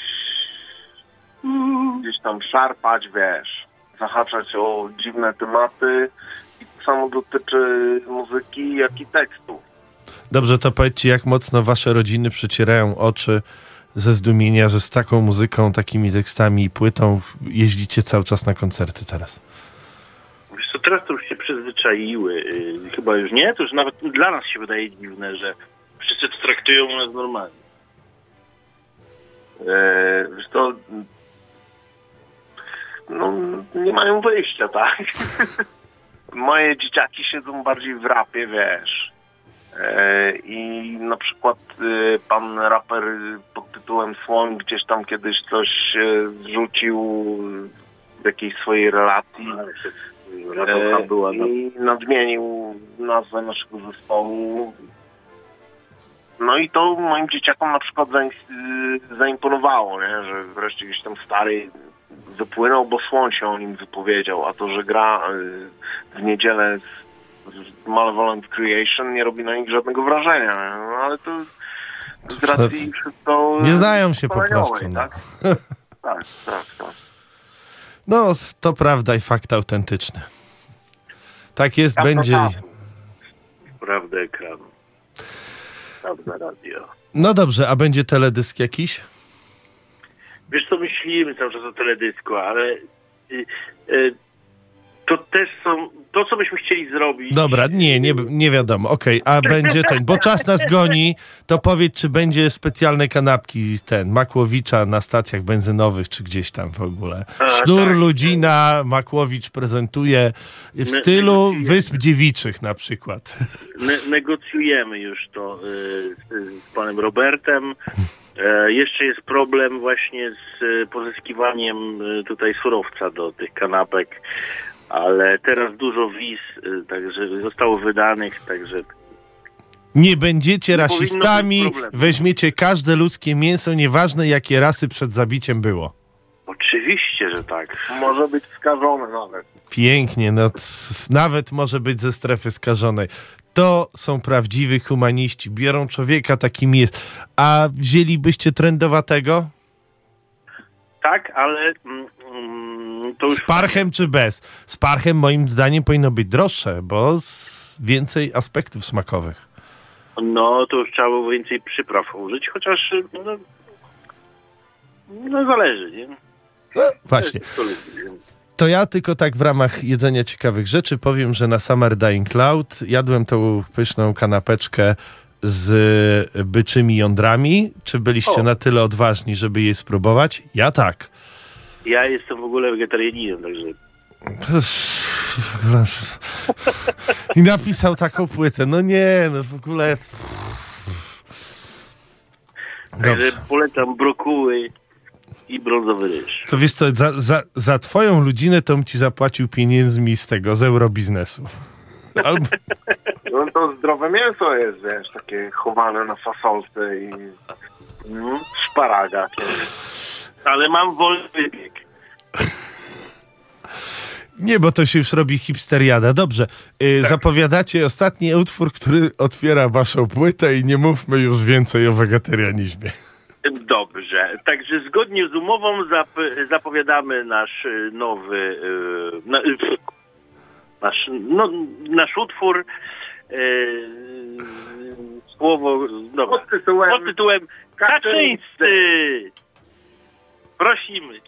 gdzieś tam szarpać, wiesz, zahaczać o dziwne tematy. Samo dotyczy muzyki, jak i tekstu. Dobrze, to powiedzcie, jak mocno wasze rodziny przecierają oczy ze zdumienia, że z taką muzyką, takimi tekstami i płytą jeździcie cały czas na koncerty teraz. Wiesz co, teraz to już się przyzwyczaiły. Yy, chyba już nie, to już nawet dla nas się wydaje dziwne, że wszyscy to traktują nas normalnie. E, Wiesz to, no nie mają wyjścia, tak? Moje dzieciaki siedzą bardziej w rapie, wiesz. E, I na przykład e, pan raper pod tytułem Słoń gdzieś tam kiedyś coś e, zrzucił w jakiejś swojej relacji. E, była na I nadmienił nazwę naszego zespołu. No i to moim dzieciakom na przykład zaimponowało, nie? że wreszcie gdzieś tam stary wypłynął, bo słoń się o nim wypowiedział, a to, że gra y, w niedzielę z, Malevolent Creation nie robi na nich żadnego wrażenia. No ale to z racji wszystko... Nie znają się po prostu, no. Tak? tak, tak, tak. No, to prawda i fakt autentyczny. Tak jest, Tak, będzie. tak. prawdę ekranu. Prawda radio. No dobrze, a będzie teledysk jakiś? Wiesz co, myślimy cały czas o teledysku, ale y, y, to też są, to co byśmy chcieli zrobić. Dobra, nie, nie, nie wiadomo. Okej, a będzie ten, bo czas nas goni, to powiedz, czy będzie specjalne kanapki ten Makłowicza na stacjach benzynowych, czy gdzieś tam w ogóle. A, Sznur tak. Ludzina Makłowicz prezentuje w Ne- stylu. Wysp Dziewiczych na przykład. Ne- negocjujemy już to y, z panem Robertem. E, jeszcze jest problem właśnie z y, pozyskiwaniem y, tutaj surowca do tych kanapek, ale teraz dużo wiz, także zostało wydanych, także Nie będziecie Nie rasistami, weźmiecie każde ludzkie mięso, nieważne jakie rasy przed zabiciem było. oczywiście, że tak. Może być skażony nawet. Pięknie, no nawet może być ze strefy skażonej. To są prawdziwi humaniści, biorą człowieka takim jest. A wzięlibyście trendowatego? Tak, ale mm, mm, to już Z parchem czy bez? Z parchem moim zdaniem powinno być droższe, bo z więcej aspektów smakowych. No, to już trzeba było więcej przypraw użyć, chociaż no, no zależy, nie? No, właśnie. To ja tylko tak w ramach jedzenia ciekawych rzeczy powiem, że na Summer Dying Cloud jadłem tą pyszną kanapeczkę z byczymi jądrami. Czy byliście O. na tyle odważni, żeby jej spróbować? Ja tak. Ja jestem w ogóle wegetarianinem, także I napisał taką płytę. No nie, no w ogóle. Także polecam brokuły i brązowy ryż. To wiesz co, za, za, za twoją ludzinę to bym ci zapłacił pieniędzmi z tego, z eurobiznesu. Albo, No to zdrowe mięso jest, wiesz, takie chowane na fasolce i mm, szparagach. Ale mam wolny wybieg. nie, bo to się już robi hipsteriada. Dobrze, y, zapowiadacie ostatni utwór, który otwiera waszą płytę i nie mówmy już więcej o wegetarianizmie. Dobrze, także zgodnie z umową zap- zapowiadamy nasz y, nowy, y, na, y, nasz, no, nasz utwór. słowo, dobra, Pod tytułem pod tytułem Kaczyńscy. Prosimy.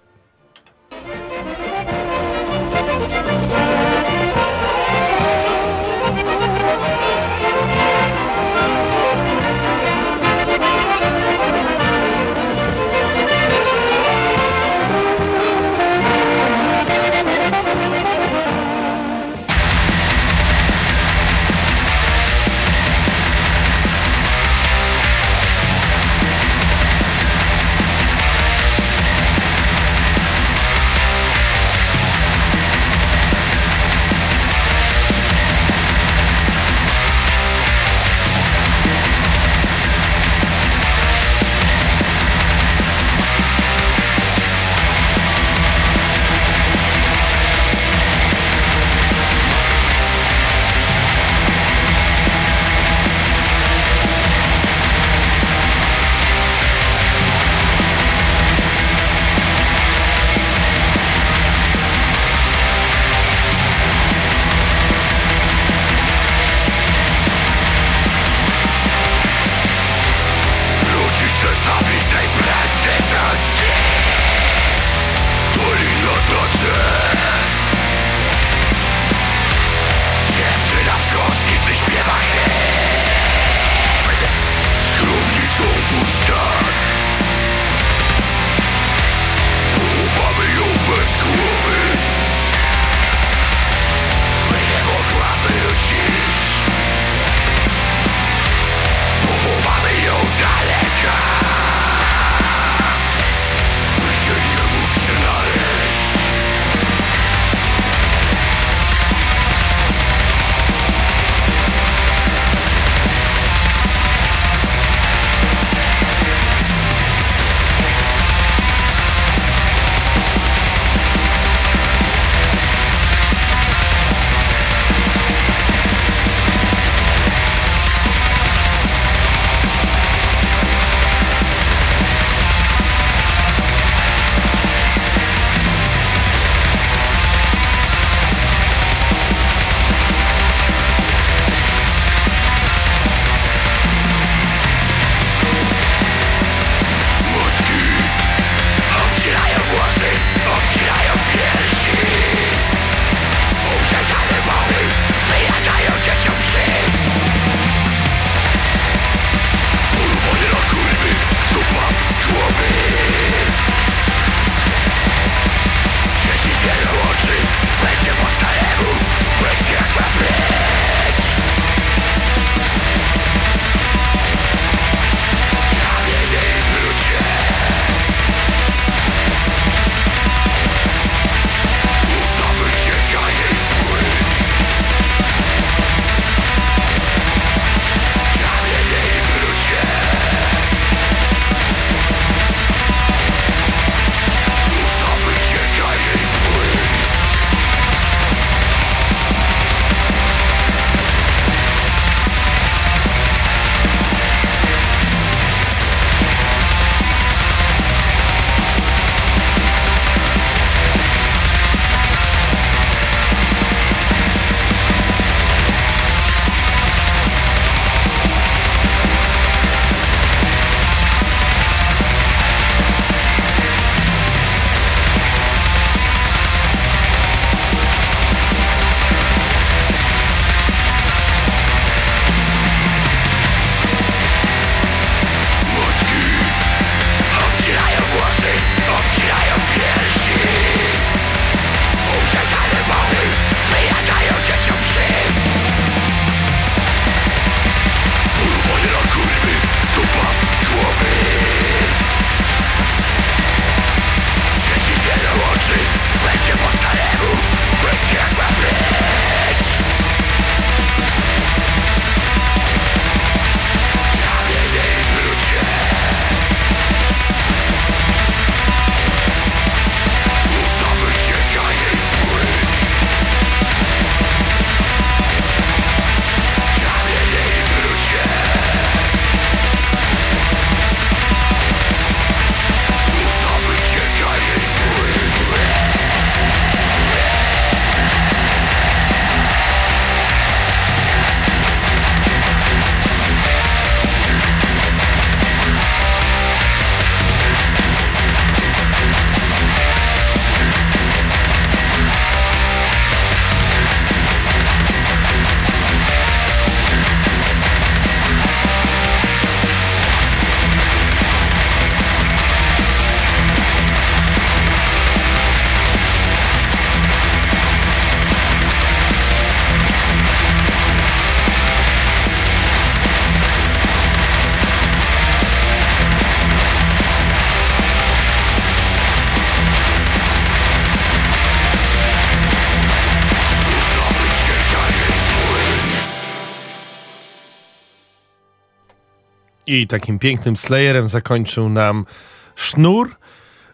I takim pięknym slayerem zakończył nam sznur.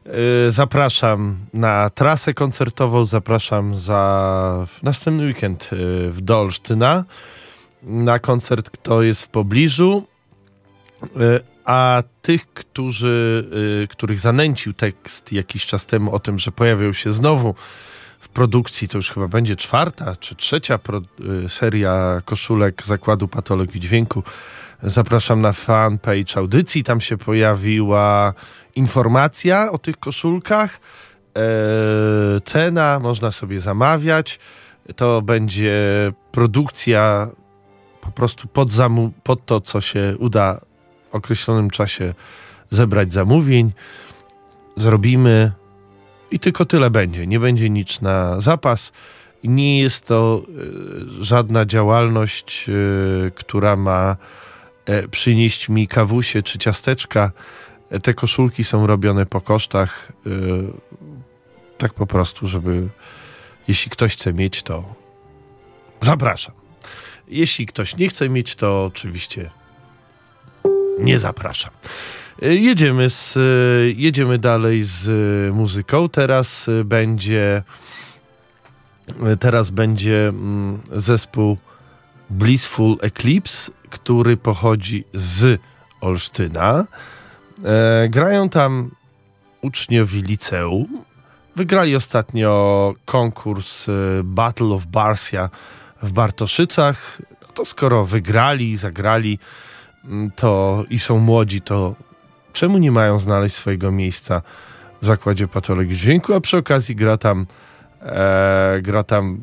Yy, zapraszam na trasę koncertową, zapraszam za następny weekend yy, w Dolsztyna na koncert, kto jest w pobliżu. Yy, a tych, którzy, których zanęcił tekst jakiś czas temu o tym, że pojawią się znowu w produkcji, to już chyba będzie czwarta czy trzecia seria koszulek Zakładu Patologii Dźwięku, Zapraszam na fanpage audycji. Tam się pojawiła informacja o tych koszulkach e, cena, można sobie zamawiać. To będzie produkcja po prostu pod, zamu- pod to, co się uda w określonym czasie zebrać zamówień. Zrobimy i tylko tyle będzie. Nie będzie nic na zapas. Nie jest to e, żadna działalność, e, która ma przynieść mi kawusie czy ciasteczka. E, Te koszulki są robione po kosztach. e, tak po prostu, żeby jeśli ktoś chce mieć, to zapraszam. Jeśli ktoś nie chce mieć, to oczywiście nie zapraszam. E, Jedziemy, z, e, jedziemy dalej z e, muzyką. Teraz e, będzie e, teraz będzie mm, zespół Blissful Eclipse, który pochodzi z Olsztyna. E, grają tam uczniowie liceum. Wygrali ostatnio konkurs e, Battle of Barsia w Bartoszycach. No to skoro wygrali, zagrali mm, to i są młodzi, to czemu nie mają znaleźć swojego miejsca w zakładzie patologii dźwięku, a przy okazji gra tam e, gra tam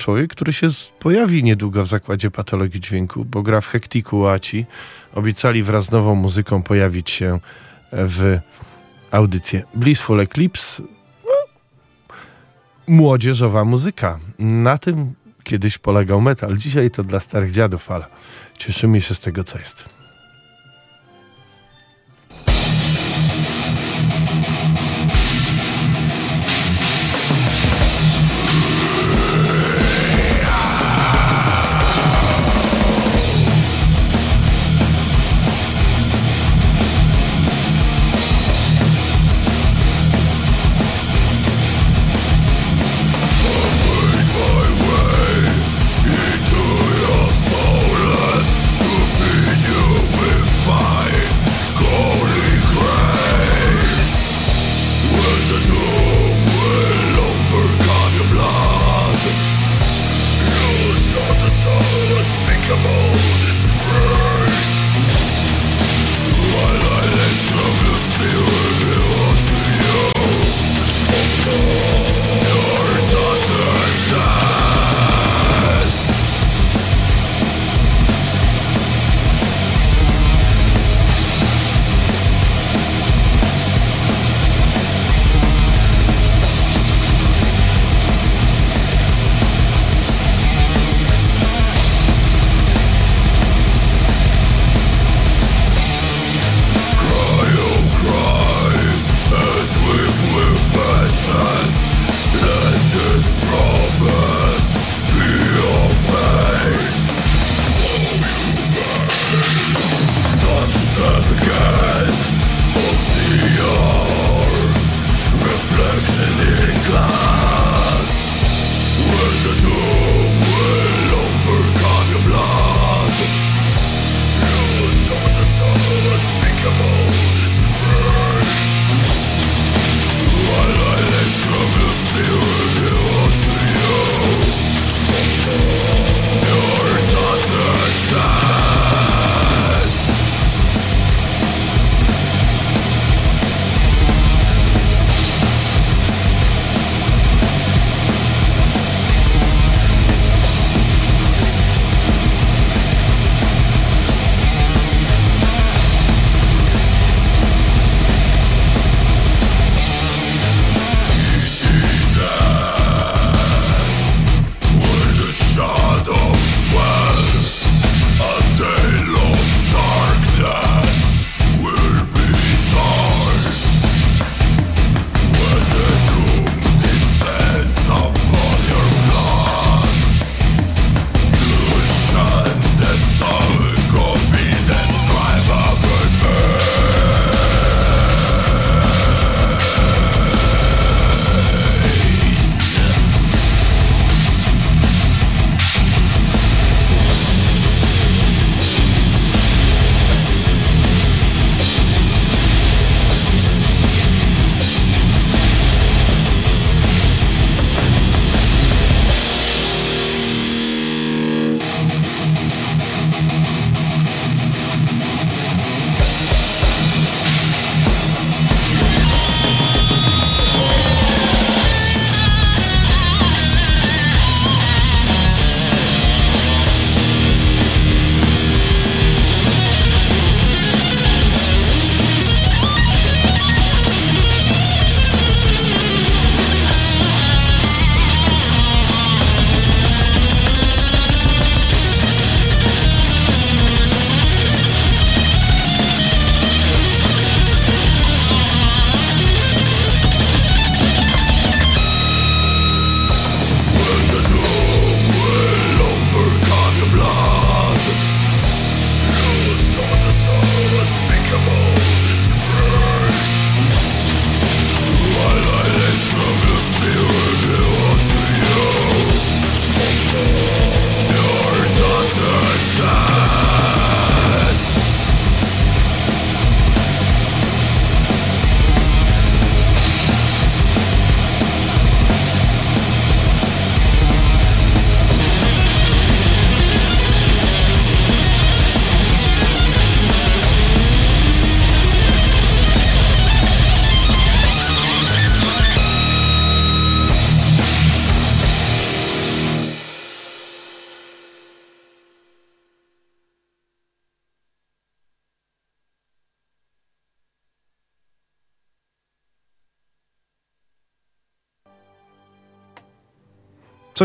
człowiek, który się pojawi niedługo w zakładzie patologii dźwięku, bo gra w Hektiku Łaci. Obiecali wraz z nową muzyką pojawić się w audycję Blissful Eclipse. No, młodzieżowa muzyka. Na tym kiedyś polegał metal. Dzisiaj to dla starych dziadów, ale cieszymy się z tego, co jest.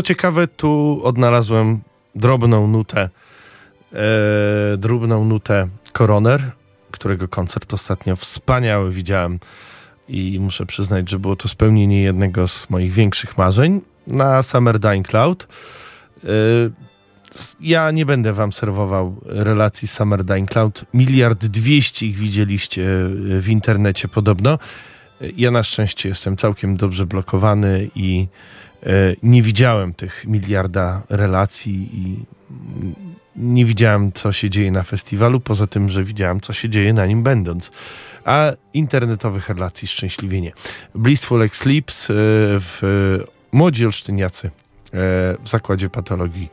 Ciekawe, tu odnalazłem drobną nutę, e, drobną nutę Coroner, którego koncert ostatnio wspaniały widziałem i muszę przyznać, że było to spełnienie jednego z moich większych marzeń na Summer Dying Cloud. E, ja nie będę wam serwował relacji Summer Dying Cloud. Miliard dwieście ich widzieliście e, w internecie podobno. Ja na szczęście jestem całkiem dobrze blokowany i nie widziałem tych miliarda relacji i nie widziałem, co się dzieje na festiwalu, poza tym, że widziałem, co się dzieje na nim będąc. A internetowych relacji szczęśliwie nie. Blissful Eclipse e, w Młodzi Olsztyniacy w Zakładzie Patologii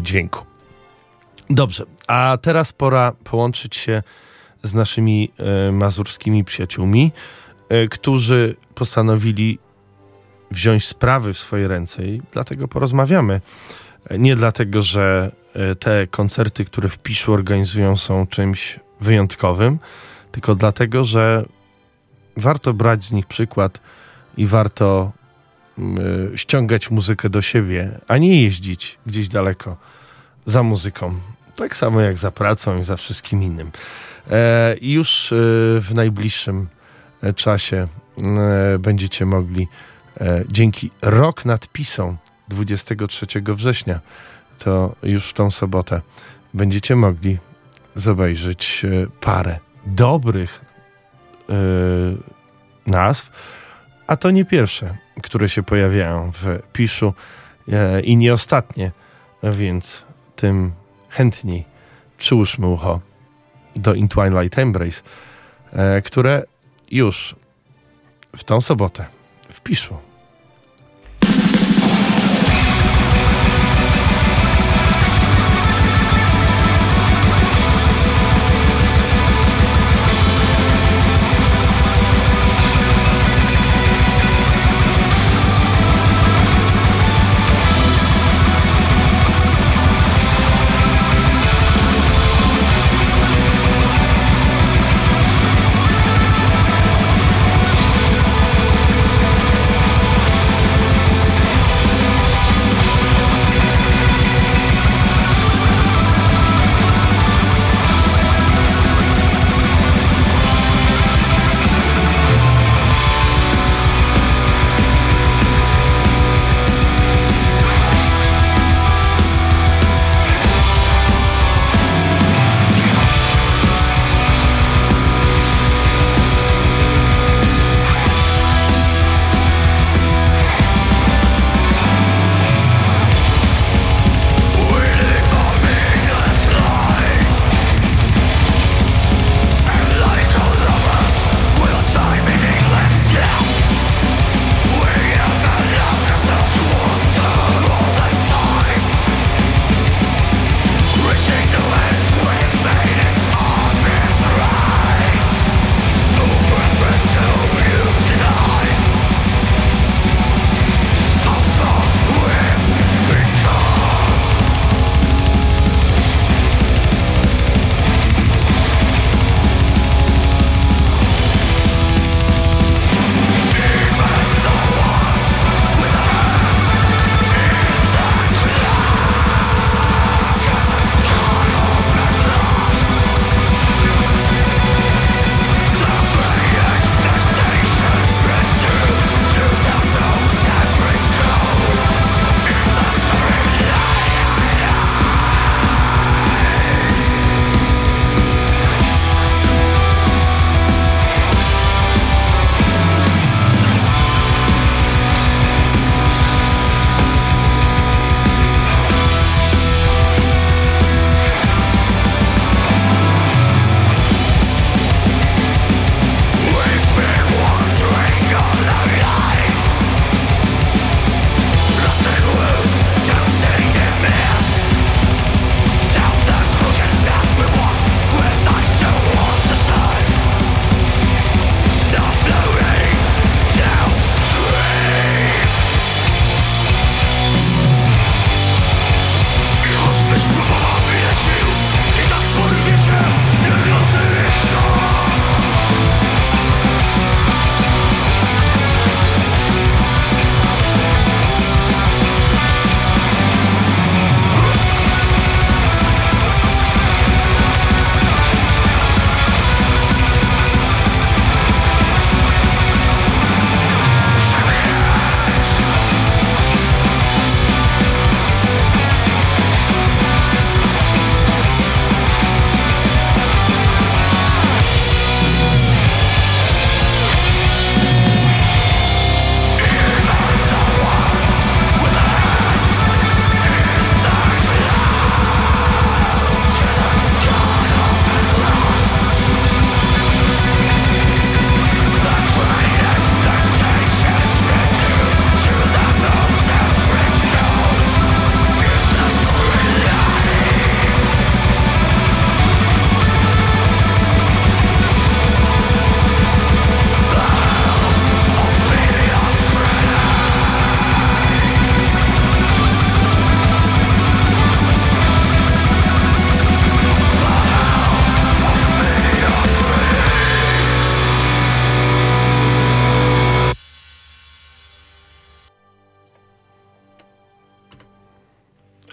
Dźwięku. Dobrze, a teraz pora połączyć się z naszymi mazurskimi przyjaciółmi. E, którzy postanowili wziąć sprawy w swoje ręce i dlatego porozmawiamy. E, nie dlatego, że e, te koncerty, które w Piszu organizują są czymś wyjątkowym, tylko dlatego, że warto brać z nich przykład i warto ściągać muzykę do siebie, a nie jeździć gdzieś daleko za muzyką. Tak samo jak za pracą i za wszystkim innym. I już w najbliższym czasie e, będziecie mogli e, dzięki. Rok nadpisom 23 września, to już w tą sobotę będziecie mogli zobaczyć e, parę dobrych nazw, a to nie pierwsze, które się pojawiają w Piszu i nie ostatnie, więc tym chętniej przyłóżmy ucho do In Twilight Embrace, które już w tą sobotę w Piszu.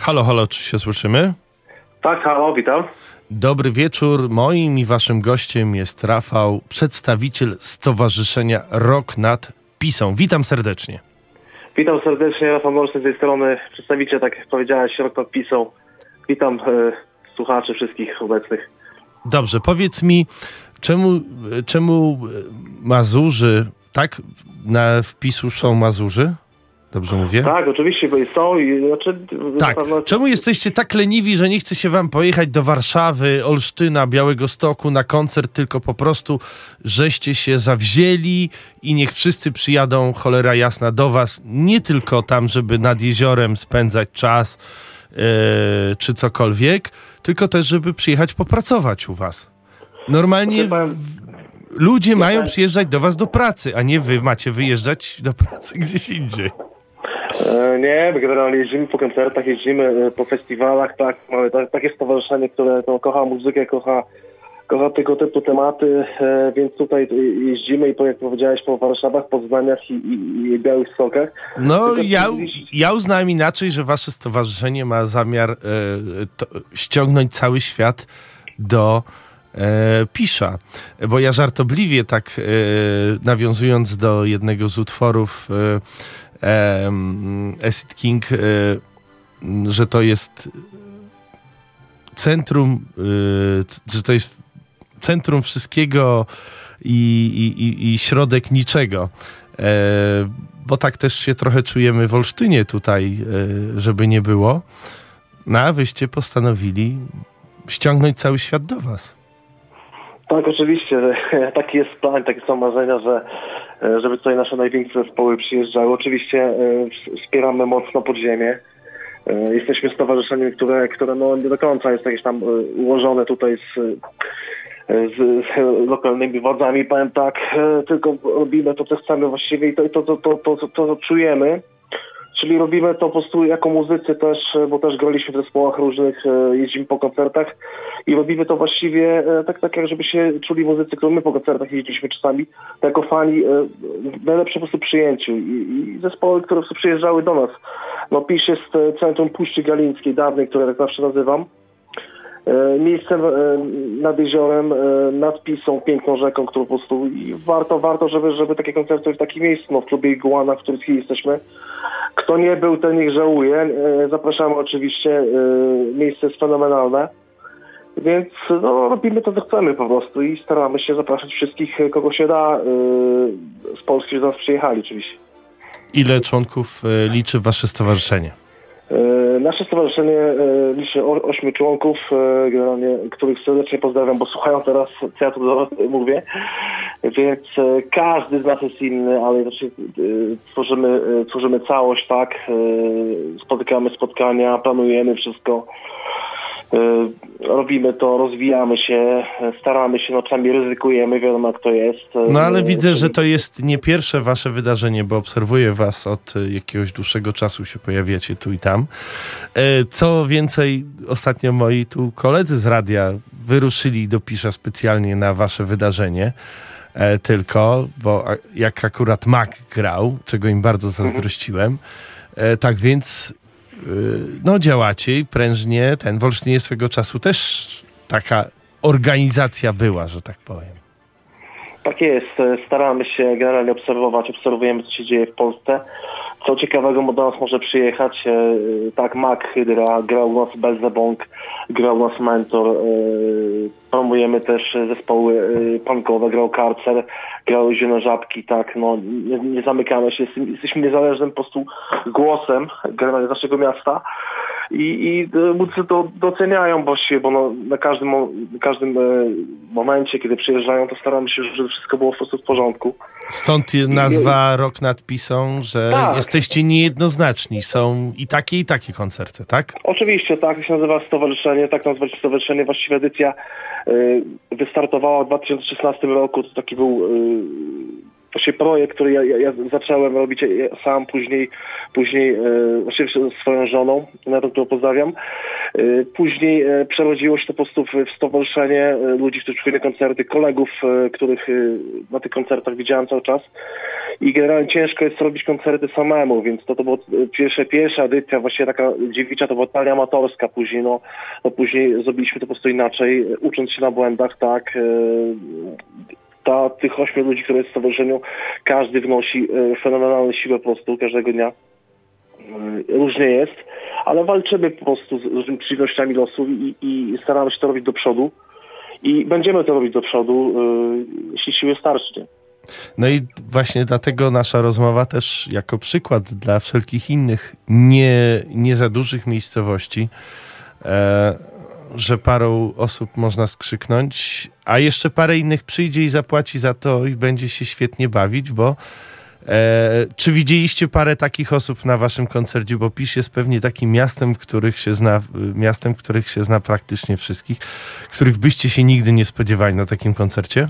Halo, halo, czy się słyszymy? Tak, halo, witam. Dobry wieczór. Moim i waszym gościem jest Rafał, przedstawiciel Stowarzyszenia Rok nad Pisą. Witam serdecznie. Witam serdecznie, Rafał Morszy z tej strony, przedstawiciel, tak jak powiedziałeś, rok nad pisą. Witam e, słuchaczy wszystkich obecnych. Dobrze, powiedz mi, czemu, czemu Mazurzy, tak? Na wpisu są Mazurzy? Dobrze mówię? Tak, oczywiście, bo są i znaczy... Tak. pewno- Czemu jesteście tak leniwi, że nie chce się wam pojechać do Warszawy, Olsztyna, Białego Stoku na koncert, tylko po prostu żeście się zawzięli i niech wszyscy przyjadą, cholera jasna, do was, nie tylko tam, żeby nad jeziorem spędzać czas e, czy cokolwiek, tylko też, żeby przyjechać popracować u was. Normalnie ludzie mają przyjeżdżać do was do pracy, a nie wy macie wyjeżdżać do pracy gdzieś indziej. E, Nie, generalnie jeździmy po koncertach, jeździmy e, po festiwalach, tak, mamy ta, takie stowarzyszenie, które to, kocha muzykę, kocha, kocha tego typu tematy, e, więc tutaj jeździmy i po, jak powiedziałeś, po Warszawach, Poznaniach i, i, i Białych Stokach. No, Tylko ja, ja uznałem inaczej, że wasze stowarzyszenie ma zamiar e, to, ściągnąć cały świat do e, Pisza. Bo ja żartobliwie tak e, nawiązując do jednego z utworów e, Acid King, e, że to jest centrum, e, że to jest centrum wszystkiego i, i, i, środek niczego. E, bo tak też się trochę czujemy w Olsztynie tutaj, żeby nie było. No a wyście postanowili ściągnąć cały świat do was. Tak, oczywiście. Taki jest plan, takie są marzenia, że e, żeby tutaj nasze największe zespoły przyjeżdżały. Oczywiście e, wspieramy mocno podziemie. E, Jesteśmy stowarzyszeniem, które, które no nie do końca jest jakieś tam ułożone tutaj z, z, lokalnymi władzami, powiem tak, tylko robimy to, co chcemy właściwie i to, to, to, to, to, to, to czujemy. Czyli robimy to po prostu jako muzycy też, e, bo też graliśmy w zespołach różnych, e, jeździmy po koncertach i robimy to właściwie e, tak, tak jak żeby się czuli muzycy, którzy my po koncertach jeździliśmy czasami, to jako fani e, w najlepszym po prostu przyjęciu i, i zespoły, które przyjeżdżały do nas. No PiS jest centrum Puszczy Galińskiej, dawnej, które tak zawsze nazywam. E, Miejscem e, nad jeziorem, e, nad Pisą, piękną rzeką, którą po prostu warto, warto, żeby, żeby takie koncerty w takim miejscu, no w klubie Iguana, w którym jesteśmy. Kto nie był, ten niech żałuje. Zapraszamy oczywiście. Miejsce jest fenomenalne. Więc no, robimy to, co chcemy po prostu i staramy się zapraszać wszystkich, kogo się da z Polski, że do nas przyjechali oczywiście. Ile członków liczy wasze stowarzyszenie? E, Nasze stowarzyszenie e, liczy ośmiu członków, e, generalnie, których serdecznie pozdrawiam, bo słuchają teraz, co ja tu mówię. Więc każdy z nas jest inny, ale znaczy, tworzymy, tworzymy całość, tak? Spotykamy spotkania, planujemy wszystko. E, Robimy to, rozwijamy się, staramy się, no czasami ryzykujemy, wiadomo jak to jest. E, No ale widzę, że to jest nie pierwsze wasze wydarzenie, bo obserwuję was od e, jakiegoś dłuższego czasu, się pojawiacie tu i tam. Co więcej, ostatnio moi tu koledzy z radia wyruszyli do Pisza specjalnie na wasze wydarzenie. Tylko, bo jak akurat Mac grał, czego im bardzo zazdrościłem. Tak więc, no działacie i prężnie. Ten w Olsztynie swego czasu też taka organizacja była, że tak powiem. Tak jest, e, staramy się generalnie obserwować, obserwujemy co się dzieje w Polsce. Co ciekawego do nas może przyjechać, e, tak Mac Hydra, grał u nas Belzebong, grał u nas Mentor, e, promujemy też zespoły punkowe, grał Karcer, grały Zielone Żabki, tak, no nie, nie zamykamy się, jesteśmy- niezależnym po prostu głosem generalnie naszego miasta i, i e, muzycy to doceniają właściwie, bo no, na każdym, każdym e, momencie, kiedy przyjeżdżają, to staramy się, żeby wszystko było po prostu w porządku. Stąd nazwa Rok nad Pisą, że Tak. jesteście niejednoznaczni. Są i takie, i takie koncerty, tak? Oczywiście, tak się nazywa stowarzyszenie, tak nazywa się stowarzyszenie, właściwie edycja y, wystartowała w 2016 roku, to taki był y, właśnie projekt, który ja, ja, ja zacząłem robić sam, później, później y, właściwie z swoją żoną, na to, którą pozdrawiam. Y, Później e, przerodziło się to po prostu w, w stowarzyszenie e, ludzi, którzy przychodzili na koncerty, kolegów, e, których y, na tych koncertach widziałem cały czas. I generalnie ciężko jest robić koncerty samemu, więc to, to była e, pierwsza, pierwsza edycja, właściwie taka dziewicza, to była talia amatorska później, no, no później zrobiliśmy to po prostu inaczej, e, ucząc się na błędach, tak. Ta, tych ośmiu ludzi, które jest w stowarzyszeniu, każdy wnosi e, fenomenalną siłę po prostu każdego dnia. E, Różnie jest, ale walczymy po prostu z różnymi przeciwnościami losu i, i staramy się to robić do przodu. I będziemy to robić do przodu, e, jeśli siły starczy. No i właśnie dlatego nasza rozmowa też jako przykład dla wszelkich innych nie, nie za dużych miejscowości, że parą osób można skrzyknąć, a jeszcze parę innych przyjdzie i zapłaci za to i będzie się świetnie bawić, bo e, czy widzieliście parę takich osób na waszym koncercie, bo Pisz jest pewnie takim miastem, których się zna, miastem, których się zna praktycznie wszystkich, których byście się nigdy nie spodziewali na takim koncercie?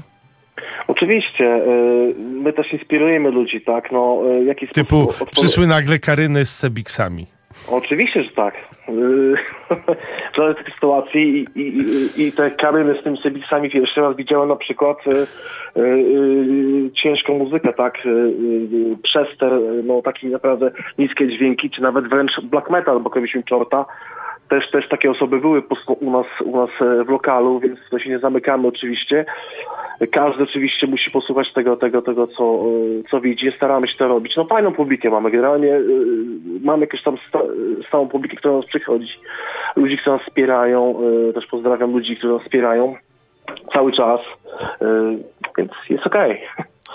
Oczywiście, y, my też inspirujemy ludzi, tak, no, w jaki Typu sposób... przyszły nagle Karyny z Sebiksami. Oczywiście, że tak. Y, Żadnej takiej sytuacji i, i, i- te Karyny z tymi Sebisami pierwszy raz widziałem na przykład y, y, y, ciężką muzykę, tak, y, przester, no taki naprawdę niskie dźwięki, czy nawet wręcz black metal, bo kiedyś czorta. Też, też takie osoby były u nas, u nas e, w lokalu, więc to się nie zamykamy oczywiście. Każdy oczywiście musi posłuchać tego, tego, tego co, e, co widzi. Staramy się to robić. No fajną publikę mamy. Generalnie e, mamy jakąś tam sta, stałą publikę, która nas przychodzi. Ludzi, którzy nas wspierają. Też pozdrawiam ludzi, którzy nas wspierają cały czas. Więc jest okej.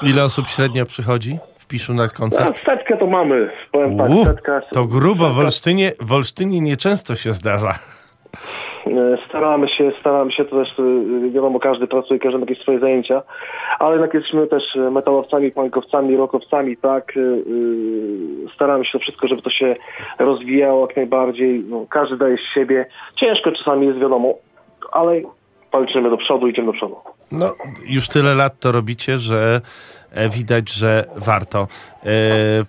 Ile osób średnio przychodzi w Piszu na A koncert? setkę to mamy. Powiem tak, to grubo, w Olsztynie, w Olsztynie nieczęsto się zdarza. E, Staramy się, staramy się, to też y, wiadomo, każdy pracuje, każdy ma jakieś swoje zajęcia, ale jednak jesteśmy też e, metalowcami, punkowcami, rockowcami, tak, y, staramy się to wszystko, żeby to się rozwijało jak najbardziej, no, każdy daje z siebie, ciężko czasami jest, wiadomo, ale walczymy do przodu, idziemy do przodu. No, już tyle lat to robicie, że e, widać, że warto. E, y,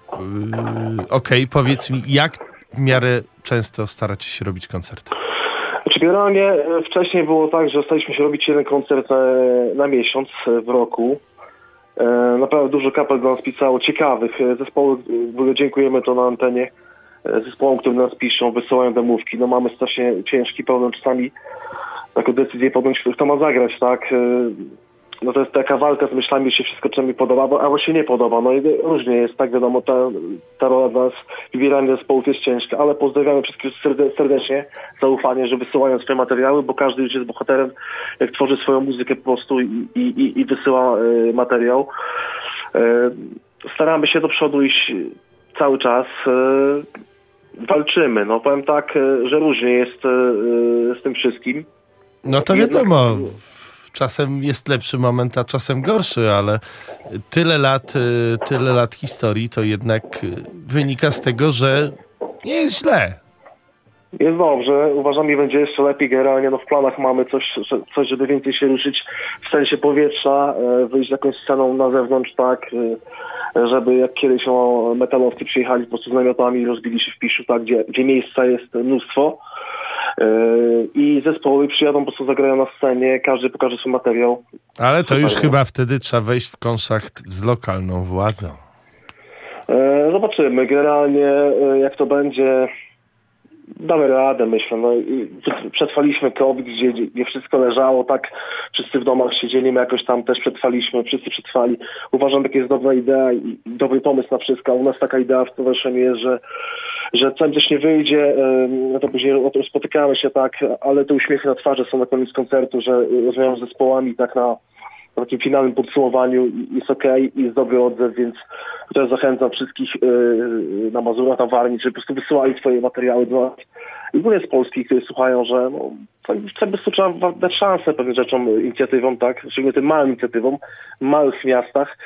Okej, powiedz mi, jak w miarę często staracie się robić koncerty? Znaczy generalnie e, wcześniej było tak, że staliśmy się robić jeden koncert e, na miesiąc e, w roku. E, Naprawdę dużo kapel do nas pisało, ciekawych e, zespołów. e, dziękujemy to na antenie e, zespołom, które nas piszą, wysyłają demówki. No mamy strasznie ciężki problem czasami taką decyzję podjąć, kto ma zagrać, tak? No to jest taka walka z myślami, się wszystko czemu mi podoba, bo, albo się nie podoba. No i różnie jest, tak wiadomo, ta, ta rola dla nas, wybieranie zespołów jest ciężka, ale pozdrawiamy wszystkich serde, serdecznie, zaufanie, że wysyłają swoje materiały, bo każdy już jest bohaterem, jak tworzy swoją muzykę po prostu i, i, i- wysyła e, materiał. E, staramy się do przodu iść cały czas. E, walczymy. No powiem tak, że różnie jest z tym wszystkim. No to wiadomo, czasem jest lepszy moment, a czasem gorszy, ale tyle lat, y, tyle lat historii to jednak y, wynika z tego, że nie jest źle. Jest dobrze, uważam, że będzie jeszcze lepiej generalnie. No w planach mamy coś, coś żeby więcej się ruszyć w sensie powietrza, e, wyjść z jakąś sceną na zewnątrz, tak, e, żeby jak kiedyś metalowcy przyjechali po prostu z namiotami i rozbili się w Piszu, tak, gdzie, gdzie miejsca jest mnóstwo. E, I zespoły przyjadą, po prostu zagrają na scenie, każdy pokaże swój materiał. Ale to już chyba wtedy trzeba wejść w konszakt z lokalną władzą. E, Zobaczymy. Generalnie e, jak to będzie, damy radę, myślę. No, przetrwaliśmy COVID, gdzie, gdzie wszystko leżało, tak wszyscy w domach siedzieli, my jakoś tam też przetrwaliśmy, wszyscy przetrwali. Uważam, że jest dobra idea i dobry pomysł na wszystko. U nas taka idea w stowarzyszeniu jest, że że co coś nie wyjdzie, to później spotykamy się tak, ale te uśmiechy na twarzy są na koniec koncertu, że rozmawiam z zespołami tak na na takim finalnym podsumowaniu jest i jest dobry odzew, więc tutaj zachęcam wszystkich yy, na Mazurach, na Warmii, żeby po prostu wysyłali swoje materiały do nas. I z Polski, które słuchają, że no, po prostu trzeba dać szansę pewnym rzeczom, y, inicjatywom, tak, szczególnie tym małym inicjatywom, w małych miastach.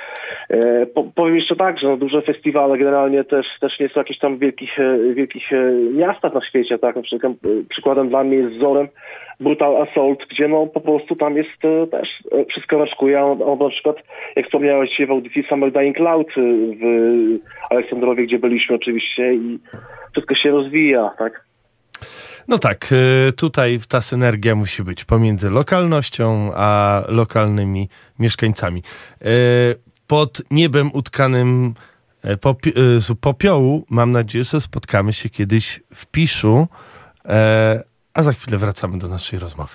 E, po, powiem jeszcze tak, że no, duże festiwale generalnie też, też nie są jakieś tam wielkich, e, wielkich e, miastach na świecie, tak, na przykład, e, przykładem dla mnie jest wzorem Brutal Assault, gdzie no po prostu tam jest e, też e, wszystko raczkuje. On na przykład, jak wspomniałeś w audycji Summer Dying Cloud e, w Aleksandrowie, gdzie byliśmy oczywiście i wszystko się rozwija, tak. No tak, y, tutaj ta synergia musi być pomiędzy lokalnością a lokalnymi mieszkańcami. Y, Pod niebem utkanym e, y, z popiołu mam nadzieję, że spotkamy się kiedyś w Piszu, e, a za chwilę wracamy do naszej rozmowy.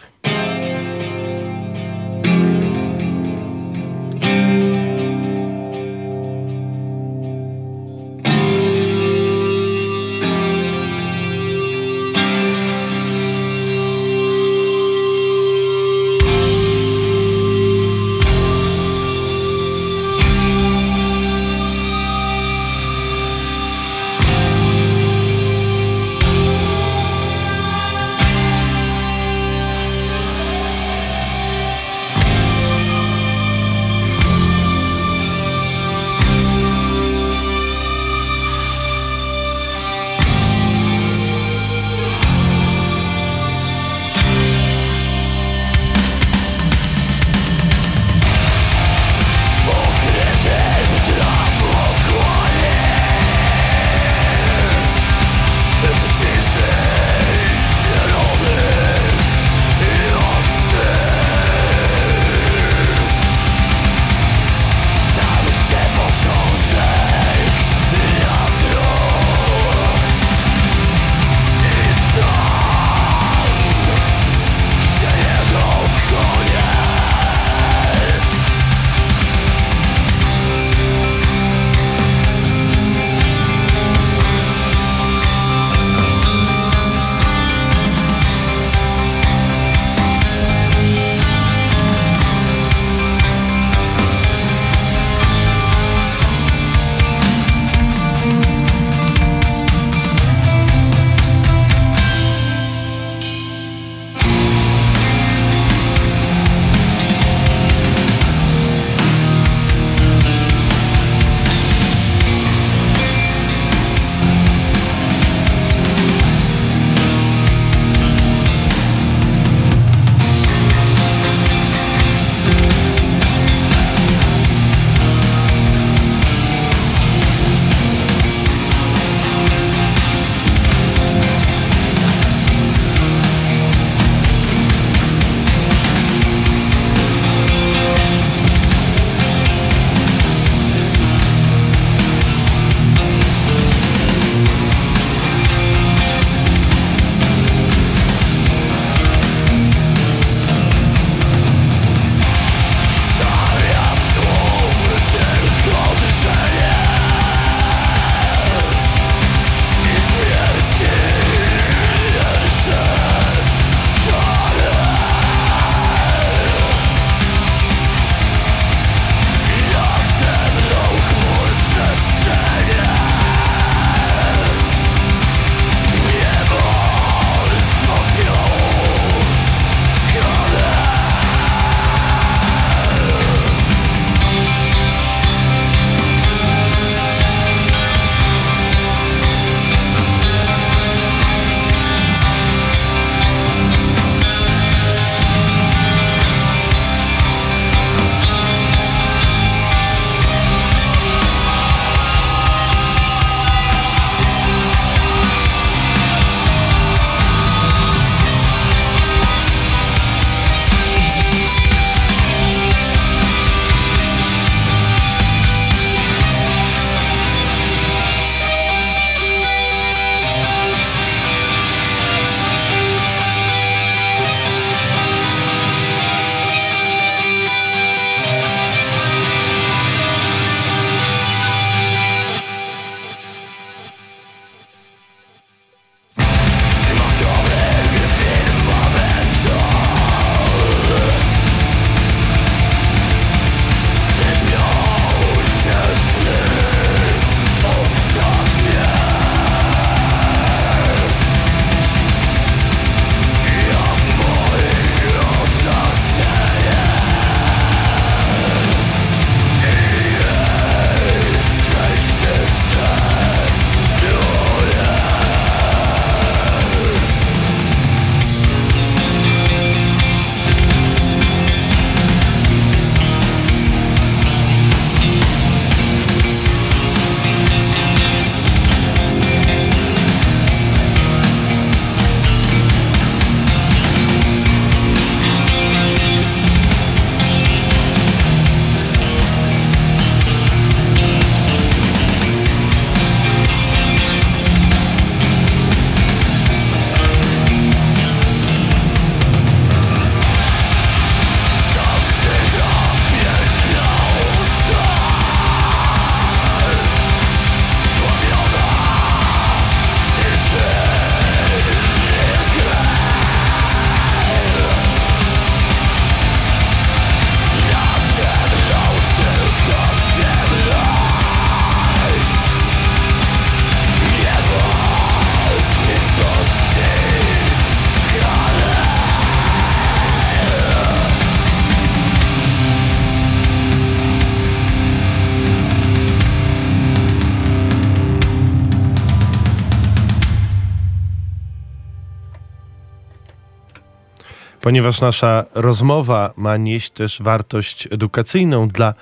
Ponieważ nasza rozmowa ma nieść też wartość edukacyjną dla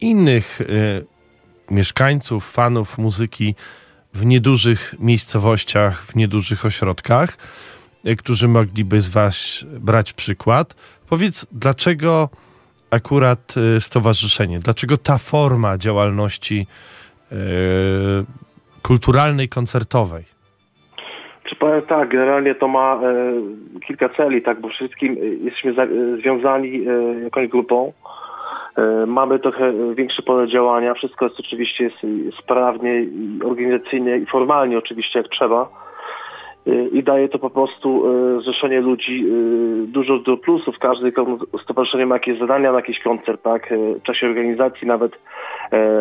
innych y, mieszkańców, fanów muzyki w niedużych miejscowościach, w niedużych ośrodkach, y, którzy mogliby z Was brać przykład. Powiedz, dlaczego akurat y, stowarzyszenie, dlaczego ta forma działalności y, kulturalnej, koncertowej? Powiem tak, generalnie to ma e, kilka celi, tak, bo wszystkim e, jesteśmy za, e, związani e, jakąś grupą. E, mamy trochę większe pole działania, wszystko jest oczywiście jest, sprawnie organizacyjnie i formalnie oczywiście jak trzeba. E, I daje to po prostu e, zrzeszenie ludzi e, dużo do plusów. Każde kon- stowarzyszenie ma jakieś zadania na jakiś koncert, tak? E, W czasie organizacji nawet e,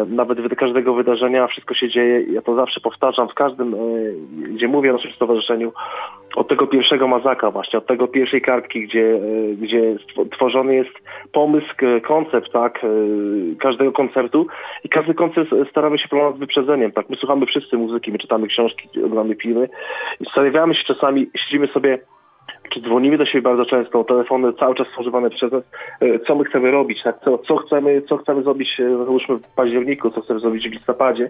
nawet wy- każdego wydarzenia wszystko się dzieje. Ja to zawsze powtarzam w każdym, e, gdzie mówię o naszym stowarzyszeniu, od tego pierwszego mazaka właśnie, od tego pierwszej kartki, gdzie, e, gdzie tworzony jest pomysł, koncept, tak, e, każdego koncertu i każdy koncert staramy się planować z wyprzedzeniem, tak, my słuchamy wszyscy muzyki, my czytamy książki, oglądamy filmy i zastanawiamy się czasami, siedzimy sobie czy dzwonimy do siebie bardzo często, telefony cały czas używane przez nas, e, co my chcemy robić, tak? co, co, chcemy, co chcemy zrobić, e, załóżmy w październiku, co chcemy zrobić w listopadzie,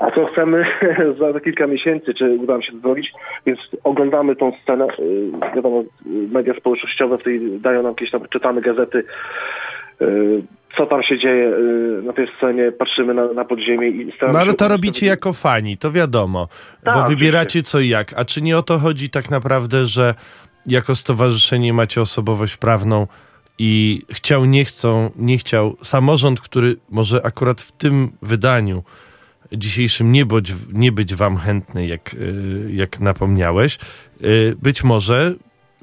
a co chcemy za kilka miesięcy, czy uda nam się to zrobić, więc oglądamy tą scenę, e, wiadomo, media społecznościowe tutaj dają nam jakieś tam, czytamy gazety, co tam się dzieje na tej scenie, patrzymy na, na podziemie i staramy No ale to robicie jako fani, to wiadomo, Tak, bo wybieracie oczywiście. co i jak. A czy nie o to chodzi tak naprawdę, że jako stowarzyszenie macie osobowość prawną i chciał, nie chcą, nie chciał samorząd, który może akurat w tym wydaniu dzisiejszym nie być, nie być wam chętny, jak, y, jak napomniałeś, y, być może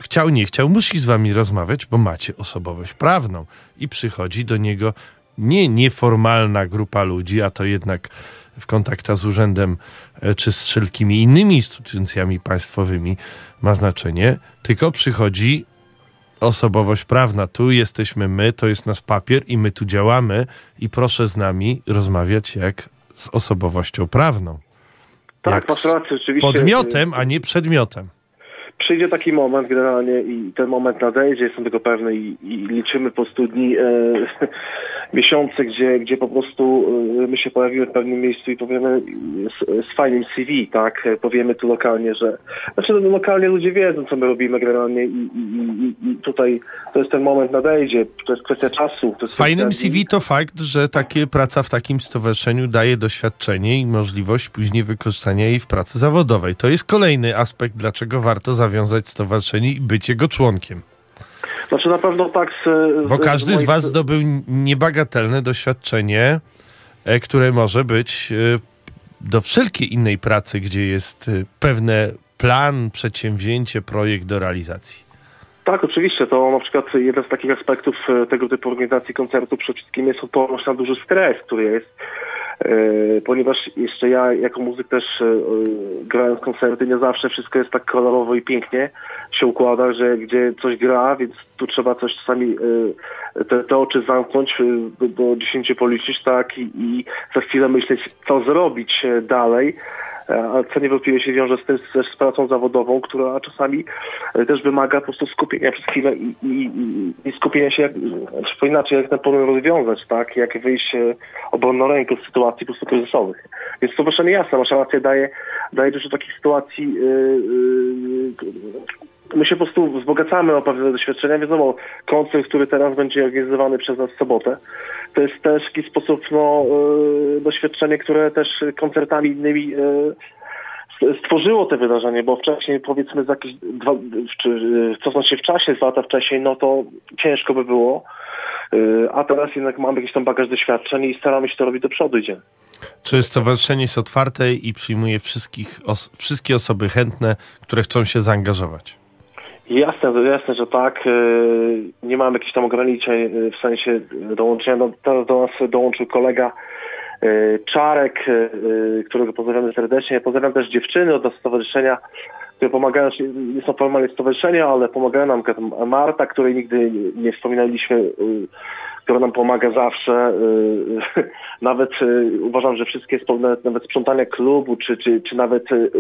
chciał, nie chciał, musi z wami rozmawiać, bo macie osobowość prawną. I przychodzi do niego nie nieformalna grupa ludzi, a to jednak w kontaktach z urzędem e, czy z wszelkimi innymi instytucjami państwowymi ma znaczenie, tylko przychodzi osobowość prawna. Tu jesteśmy my, to jest nasz papier i my tu działamy i proszę z nami rozmawiać jak z osobowością prawną. Tak, masz rację, oczywiście. Podmiotem, a nie przedmiotem. Przyjdzie taki moment generalnie i ten moment nadejdzie, jestem tego pewny i, i liczymy po prostu dni, e, miesiące, gdzie, gdzie po prostu e, my się pojawimy w pewnym miejscu i powiemy z, z fajnym CV, tak, powiemy tu lokalnie, że znaczy no, lokalnie ludzie wiedzą, co my robimy generalnie i, i, i tutaj to jest ten moment nadejdzie, to jest kwestia czasu. Jest Z fajnym kwestia- CV to fakt, że takie praca w takim stowarzyszeniu daje doświadczenie i możliwość później wykorzystania jej w pracy zawodowej. To jest kolejny aspekt, dlaczego warto zawiązać stowarzyszenie i być jego członkiem. Znaczy na pewno tak z, Bo z, każdy z moich- was zdobył niebagatelne doświadczenie, e, które może być e, do wszelkiej innej pracy, gdzie jest e, pewne plan, przedsięwzięcie, projekt do realizacji. Tak, oczywiście. To na przykład jeden z takich aspektów e, tego typu organizacji koncertu przede wszystkim jest odporność na duży stres, który jest. E, ponieważ jeszcze ja jako muzyk też e, grając koncerty nie zawsze wszystko jest tak kolorowo i pięknie się układa, że gdzie coś gra, więc tu trzeba coś czasami te, te oczy zamknąć, do, 10 policzyć, tak, i, i za chwilę myśleć, co zrobić dalej. E, co niewątpliwie się wiąże z tym z pracą zawodową, która czasami e, też wymaga po prostu skupienia przez chwilę i, i, i- skupienia się, jak, czy inaczej, jak ten problem rozwiązać, tak? Jak wyjść e, obronną ręką z sytuacji po prostu kryzysowych. Więc to proszę jasne, masz rację, daje, daje dużo takich sytuacji, yy, yy, my się po prostu wzbogacamy o pewne doświadczenia. Wiadomo, koncert, który teraz będzie organizowany przez nas w sobotę, to jest też w jakiś sposób no, yy, doświadczenie, które też koncertami innymi yy, stworzyło te wydarzenie, bo wcześniej powiedzmy za jakieś dwa, czy yy, cofnąć się w czasie, dwa lata wcześniej, no to ciężko by było. A teraz jednak mamy jakiś tam bagaż doświadczeń i staramy się to robić do przodu idzie. Czy stowarzyszenie jest otwarte i przyjmuje wszystkich, os- wszystkie osoby chętne, które chcą się zaangażować? Jasne, jasne, że tak. Yy, Nie mamy jakichś tam ograniczeń yy, w sensie dołączenia. No, teraz do nas dołączył kolega yy, Czarek, którego pozdrawiamy serdecznie. Pozdrawiam też dziewczyny od stowarzyszenia, które pomagają, nie są formalnie stowarzyszenia, ale pomagają nam Marta, której nigdy nie wspominaliśmy, która nam pomaga zawsze. y, Nawet y, uważam, że wszystkie spo- nawet, sprzątanie klubu, czy, czy, czy nawet, y,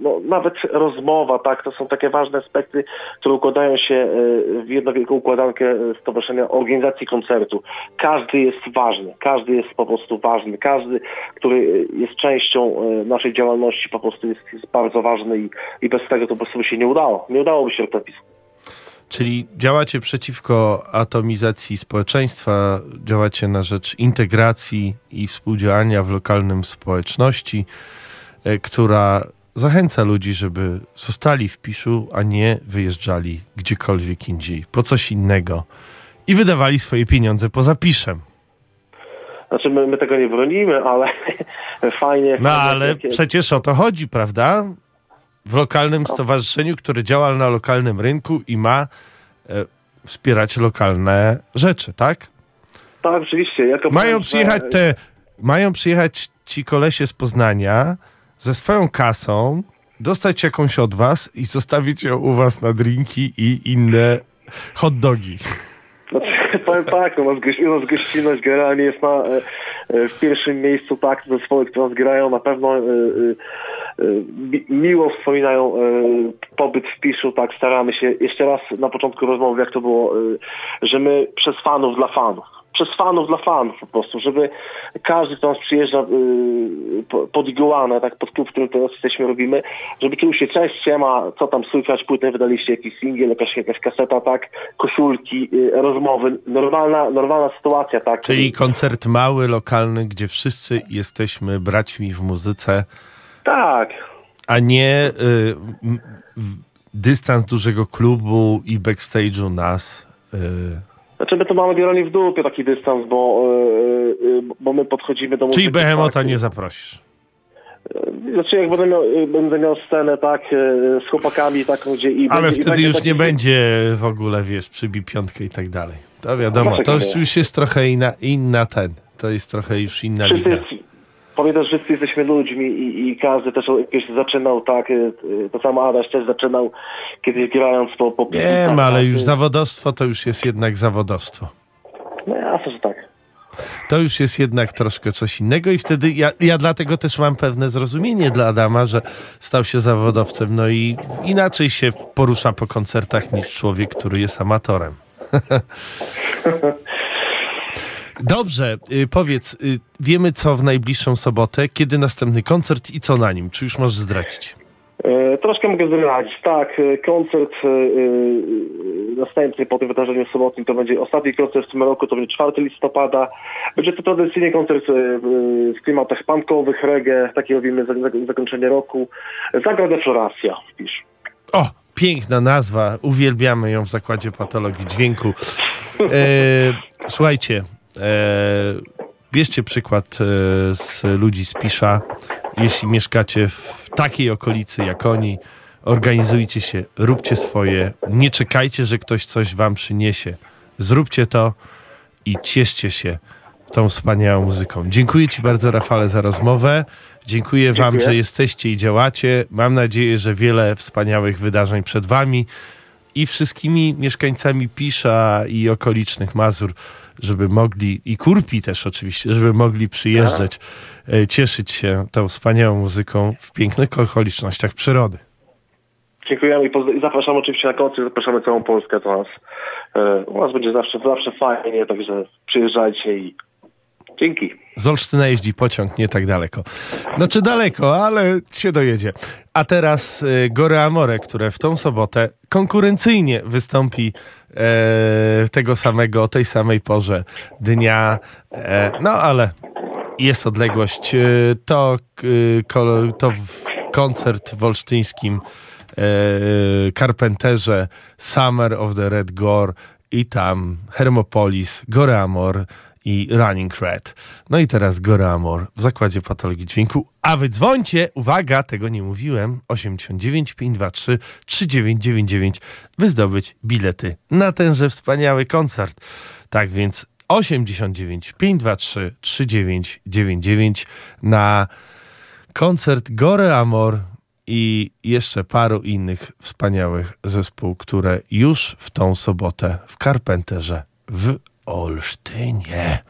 no, nawet rozmowa, tak, to są takie ważne aspekty, które układają się w jedną wielką układankę Stowarzyszenia Organizacji Koncertu. Każdy jest ważny, każdy jest po prostu ważny, każdy, który jest częścią naszej działalności po prostu jest, jest bardzo ważny i, i bez tego to po prostu by się nie udało. Nie udałoby się rotopisku. Czyli działacie przeciwko atomizacji społeczeństwa, działacie na rzecz integracji i współdziałania w lokalnym społeczności, e, która zachęca ludzi, żeby zostali w Piszu, a nie wyjeżdżali gdziekolwiek indziej, po coś innego i wydawali swoje pieniądze poza Piszem. Znaczy my, my tego nie bronimy, ale fajnie. No ale takie- przecież o to chodzi, prawda? W lokalnym stowarzyszeniu, które działa na lokalnym rynku i ma e, wspierać lokalne rzeczy, tak? Tak, oczywiście. Jako Mają przyjechać te, mają przyjechać ci kolesie z Poznania ze swoją kasą, dostać jakąś od was i zostawić ją u was na drinki i inne hot dogi. Znaczy, powiem tak, u nas, goś, u nas gościnność generalnie jest na, e, e, w pierwszym miejscu, tak, zespoły, które nas grają, na pewno e, mi- miło wspominają pobyt w Piszu, tak, staramy się, jeszcze raz na początku rozmowy, jak to było, że my przez fanów dla fanów, przez fanów dla fanów po prostu, żeby każdy, kto nas przyjeżdża y, po- pod Iguanę, tak, pod klub, w którym teraz jesteśmy, robimy, żeby czuł się, cześć, siema, co tam słychać, płytę wydaliście, jakiś singiel, jakaś, jakaś kaseta, tak, koszulki, y, rozmowy, normalna, normalna sytuacja, tak. Czyli koncert mały, lokalny, gdzie wszyscy jesteśmy braćmi w muzyce, Tak, a nie y, dystans dużego klubu i backstage'u nas. Y, znaczy my to mamy generalnie w dupie taki dystans, bo, y, y, bo my podchodzimy do czyli Behemota nie zaprosisz. Znaczy jak będę miał, będę miał scenę, tak, z chłopakami taką, gdzie i Ale będzie, i wtedy będzie już taki- nie będzie w ogóle, wiesz, przybij piątkę i tak dalej. To wiadomo, to już, jest trochę inna, inna ten, to jest trochę już inna Wszyscy, jest, pamiętasz, wszyscy jesteśmy ludźmi i, i każdy też jakieś zaczynał tak, y, to samo Adaś też zaczynał kiedyś grając po... po Wiem, tak, ale już zawodowstwo to już jest jednak zawodowstwo. No jasne, że tak. To już jest jednak troszkę coś innego i wtedy ja, ja dlatego też mam pewne zrozumienie dla Adama, że stał się zawodowcem, no i inaczej się porusza po koncertach niż człowiek, który jest amatorem. Dobrze, y, powiedz, y, wiemy co w najbliższą sobotę, kiedy następny koncert i co na nim? Czy już możesz zdradzić? E, Troszkę mogę zdradzić. Tak, e, koncert e, następny po tym wydarzeniu sobotnim to będzie ostatni koncert w tym roku, to będzie 4 listopada. Będzie to tradycyjnie koncert w klimatach punkowych, reggae, takie robimy za- za- zakończenie roku. Zagrada Floracja, wpisz. O, piękna nazwa, uwielbiamy ją w Zakładzie Patologii Dźwięku. E, słuchajcie, bierzcie przykład e, z ludzi z Pisza. Jeśli mieszkacie w takiej okolicy jak oni, organizujcie się, róbcie swoje, nie czekajcie, że ktoś coś wam przyniesie. Zróbcie to i cieszcie się tą wspaniałą muzyką. Dziękuję Ci bardzo, Rafale, za rozmowę. Dziękuję Wam, Dziękuję. że jesteście i działacie. Mam nadzieję, że wiele wspaniałych wydarzeń przed Wami i wszystkimi mieszkańcami Pisza i okolicznych Mazur, żeby mogli, i Kurpi też oczywiście, żeby mogli przyjeżdżać, e, cieszyć się tą wspaniałą muzyką w pięknych okolicznościach przyrody. Dziękujemy i zapraszamy oczywiście na koncert, zapraszamy całą Polskę do nas. E, U nas będzie zawsze, zawsze fajnie, także przyjeżdżajcie i dzięki. Z Olsztyna jeździ pociąg nie tak daleko. Znaczy daleko, ale się dojedzie. A teraz y, Gore Amore, które w tą sobotę konkurencyjnie wystąpi e, tego samego, o tej samej porze dnia. E, no ale jest odległość. E, to, to koncert w olsztyńskim e, Carpenterze Summer of the Red Gore i tam Hermopolis, Gore Amor i Running Red. No i teraz Gore Amor w Zakładzie Patologii Dźwięku. A wy dzwońcie, uwaga, tego nie mówiłem, 89 523 3999, by zdobyć bilety na tenże wspaniały koncert. Tak więc 89 523 3999 na koncert Gore Amor i jeszcze paru innych wspaniałych zespołów, które już w tą sobotę w Carpenterze w Olsztynie.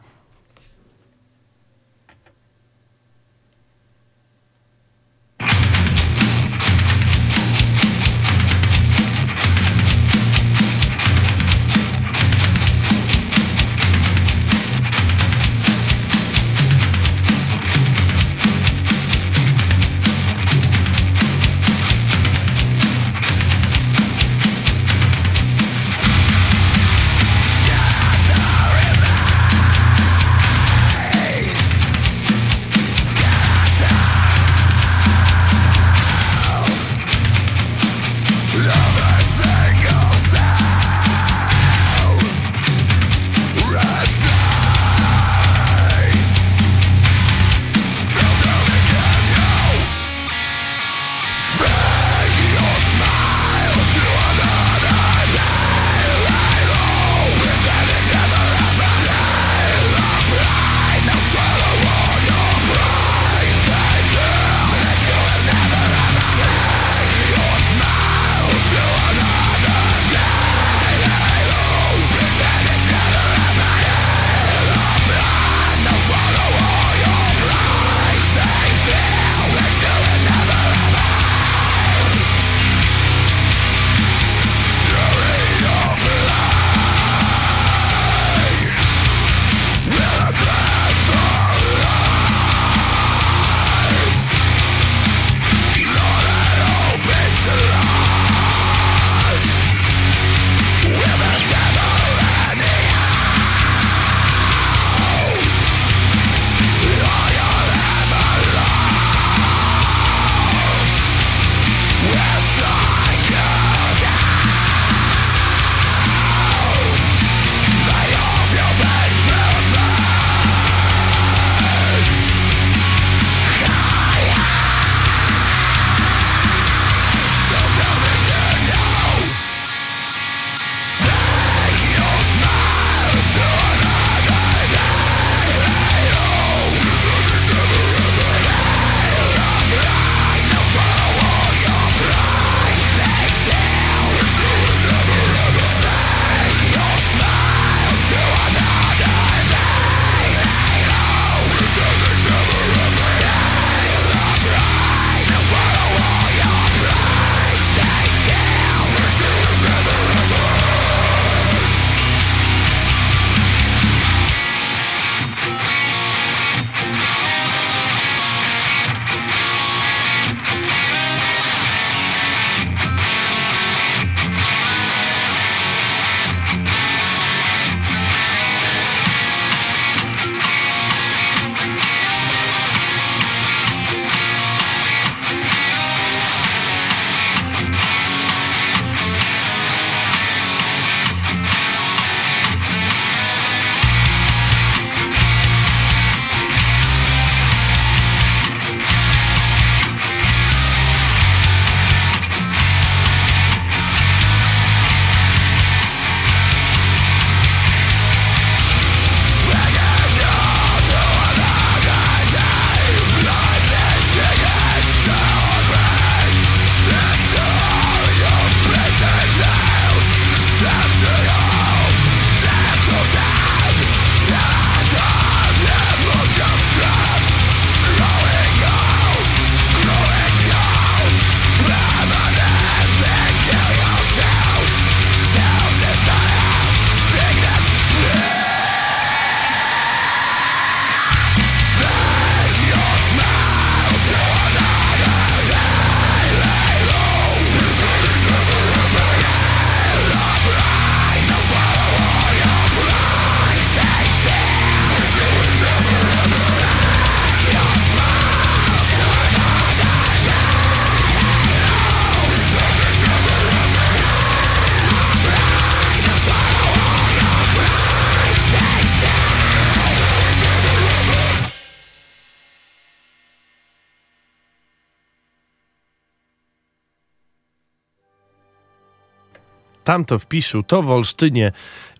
Tam to wpiszę, to w Olsztynie.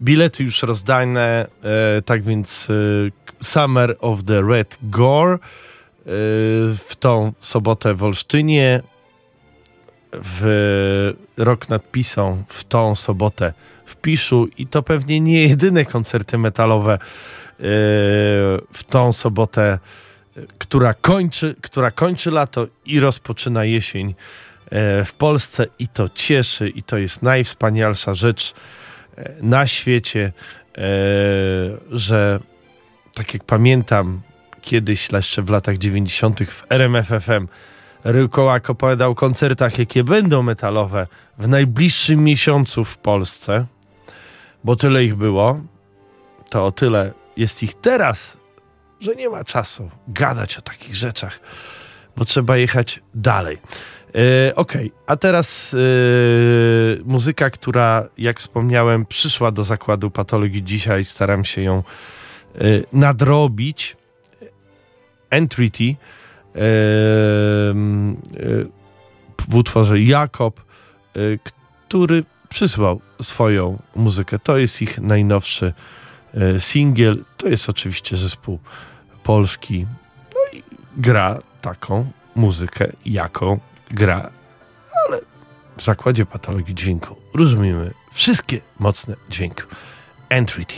Bilety już rozdane, e, tak więc e, Summer of the Red Gore e, w tą sobotę w Olsztynie, w rok nad Pisą w tą sobotę w Piszu i to pewnie nie jedyne koncerty metalowe e, w tą sobotę, która kończy, która kończy lato i rozpoczyna jesień w Polsce i to cieszy i to jest najwspanialsza rzecz e, na świecie, e, że tak jak pamiętam kiedyś, jeszcze w latach 90. w RMFFM Ryłkołak opowiadał o koncertach, jakie będą metalowe w najbliższym miesiącu w Polsce, bo tyle ich było, to o tyle jest ich teraz, że nie ma czasu gadać o takich rzeczach, bo trzeba jechać dalej. E, Okej, a teraz e, muzyka, która, jak wspomniałem, przyszła do zakładu patologii dzisiaj. Staram się ją e, nadrobić. Entreaty w utworze Jakob, który przysłał swoją muzykę. To jest ich najnowszy singiel. To jest oczywiście zespół polski. No i gra taką muzykę, jaką gra, ale w zakładzie patologii dźwięku rozumiemy wszystkie mocne dźwięki. Entreaty.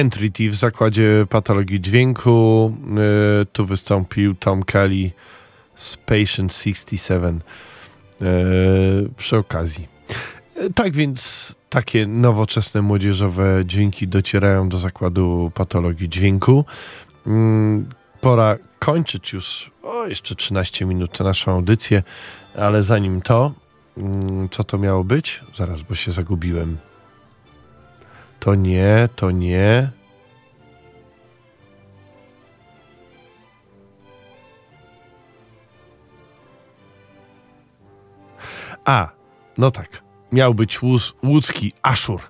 Entity w zakładzie patologii dźwięku. E, tu wystąpił Tom Kelly z Patient 67 e, przy okazji. E, tak więc takie nowoczesne młodzieżowe dźwięki docierają do zakładu patologii dźwięku. Mm, pora kończyć już o jeszcze 13 minut naszą audycję, ale zanim to, mm, co to miało być? Zaraz, bo się zagubiłem. To nie, to nie. A, no tak. Miał być łóz, łódzki Aszur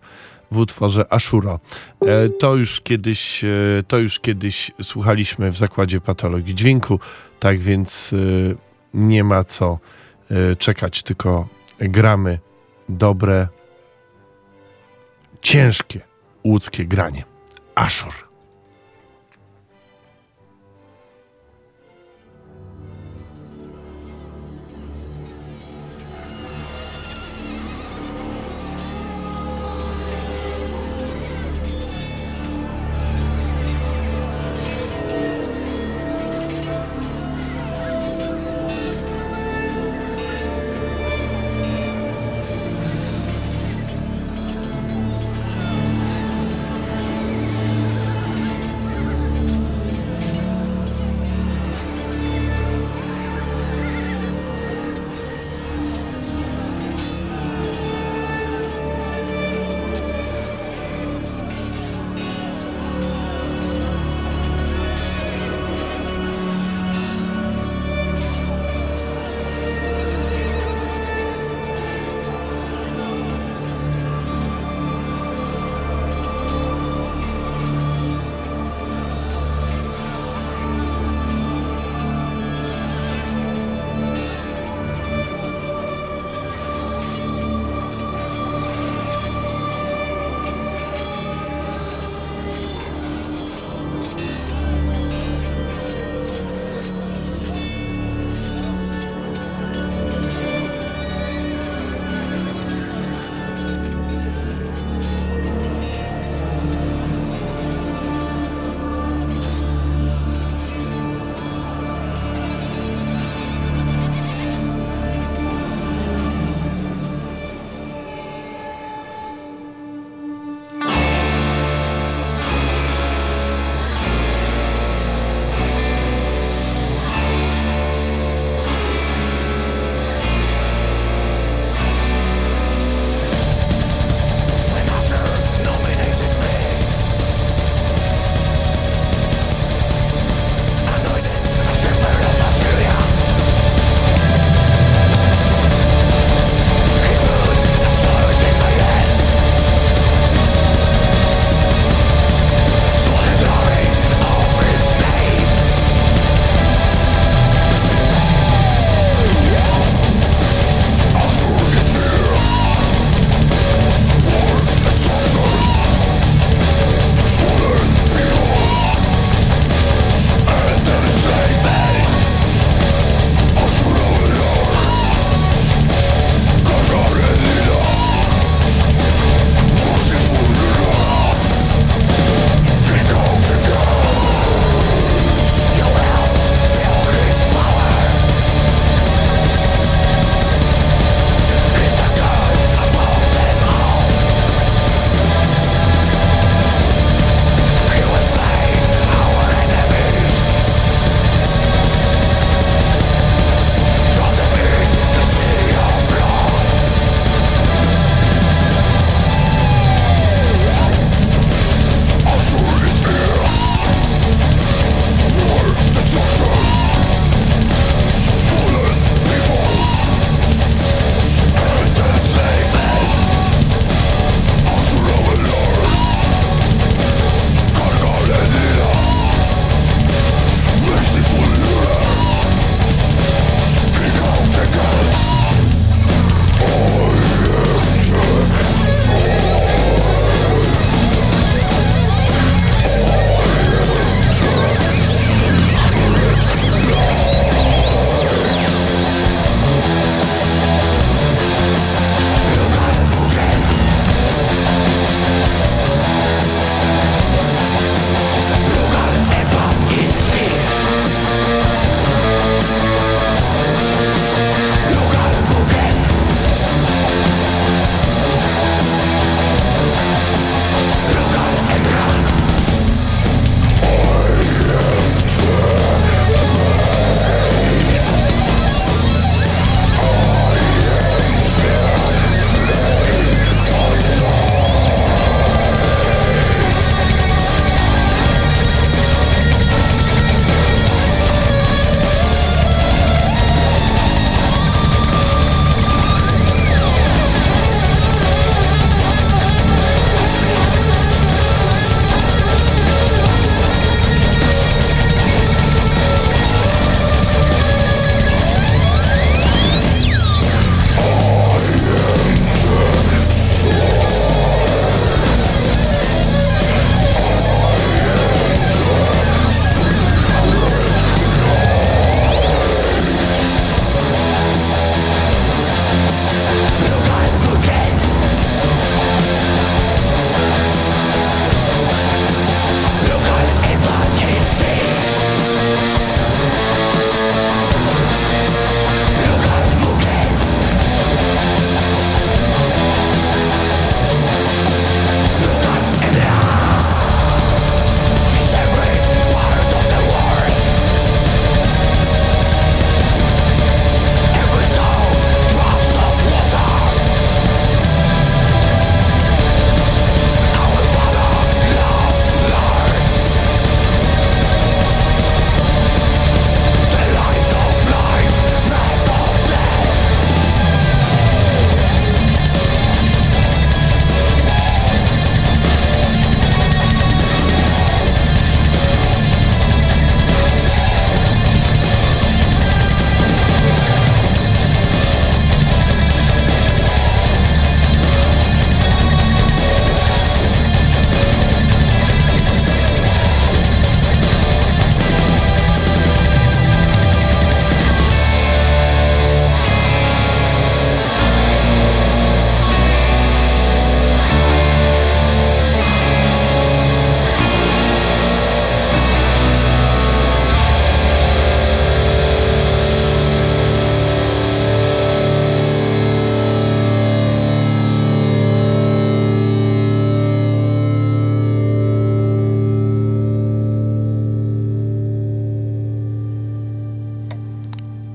w utworze Ashuro. E, to już kiedyś, e, to już kiedyś słuchaliśmy w zakładzie patologii dźwięku, tak więc e, nie ma co czekać, tylko gramy dobre, ciężkie łódzkie granie. Ashur.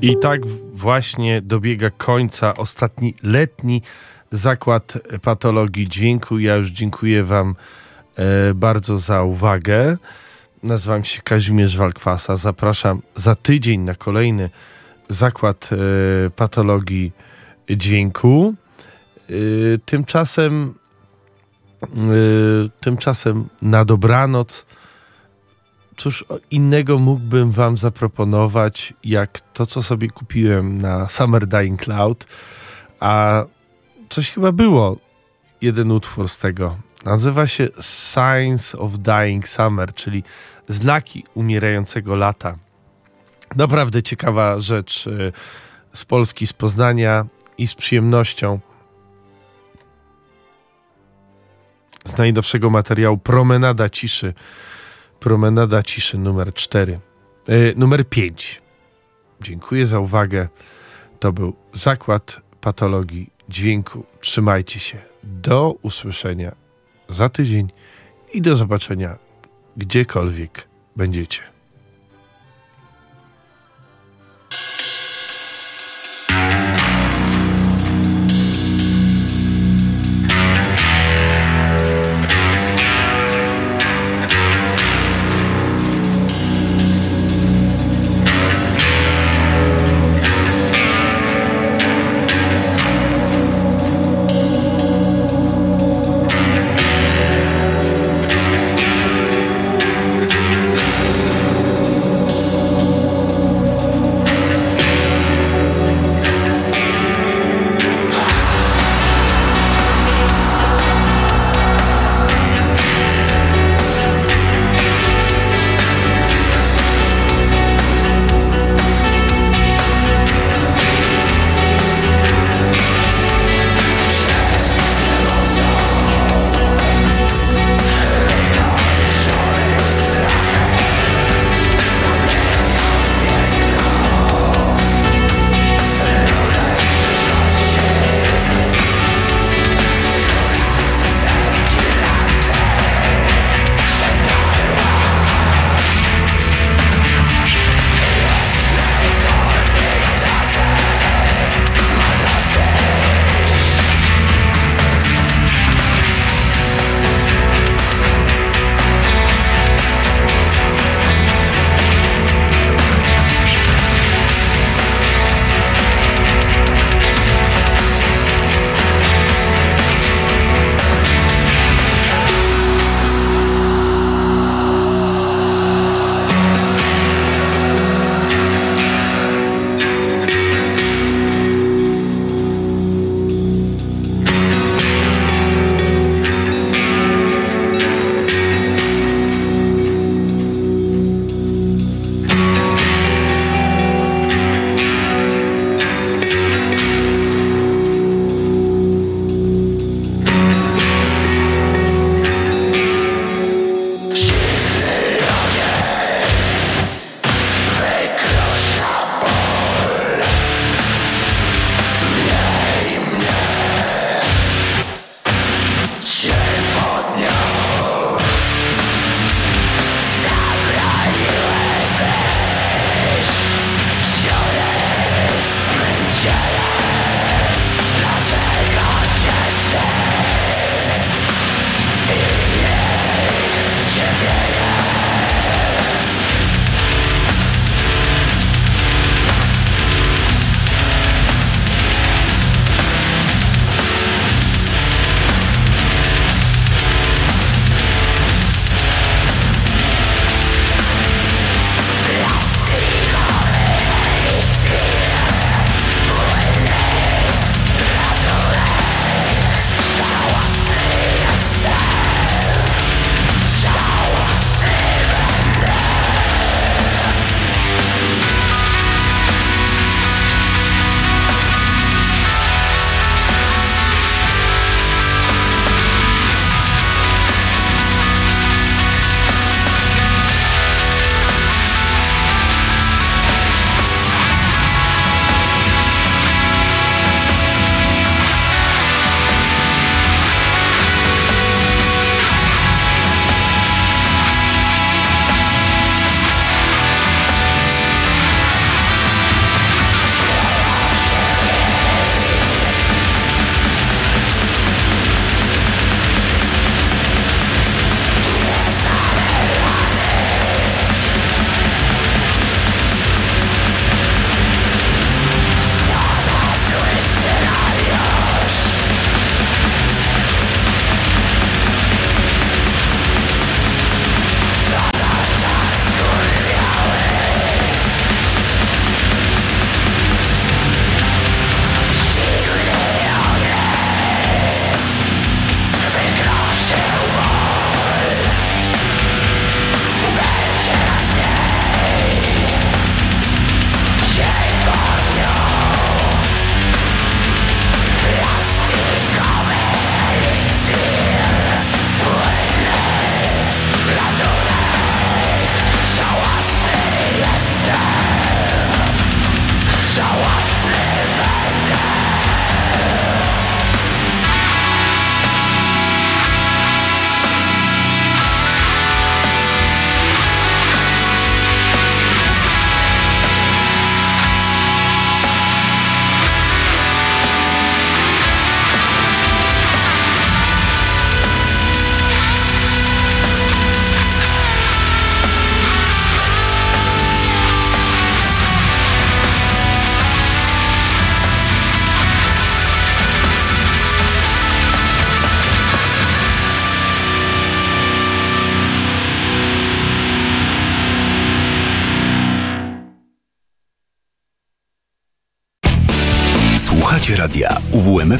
I tak właśnie dobiega końca ostatni letni zakład patologii dźwięku. Ja już dziękuję Wam e, bardzo za uwagę. Nazywam się Kazimierz Walkwasa. Zapraszam za tydzień na kolejny zakład e, patologii dźwięku. E, tymczasem, tymczasem na dobranoc. Cóż innego mógłbym Wam zaproponować, jak to, co sobie kupiłem na Summer Dying Cloud, a coś chyba było, jeden utwór z tego. Nazywa się Signs of Dying Summer, czyli znaki umierającego lata. Naprawdę ciekawa rzecz y, z Polski, z Poznania i z przyjemnością. Z najnowszego materiału Promenada Ciszy. Promenada Ciszy numer 4. Yy, numer 5. Dziękuję za uwagę. To był zakład patologii dźwięku. Trzymajcie się. Do usłyszenia za tydzień i do zobaczenia gdziekolwiek będziecie.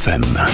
UWMFM.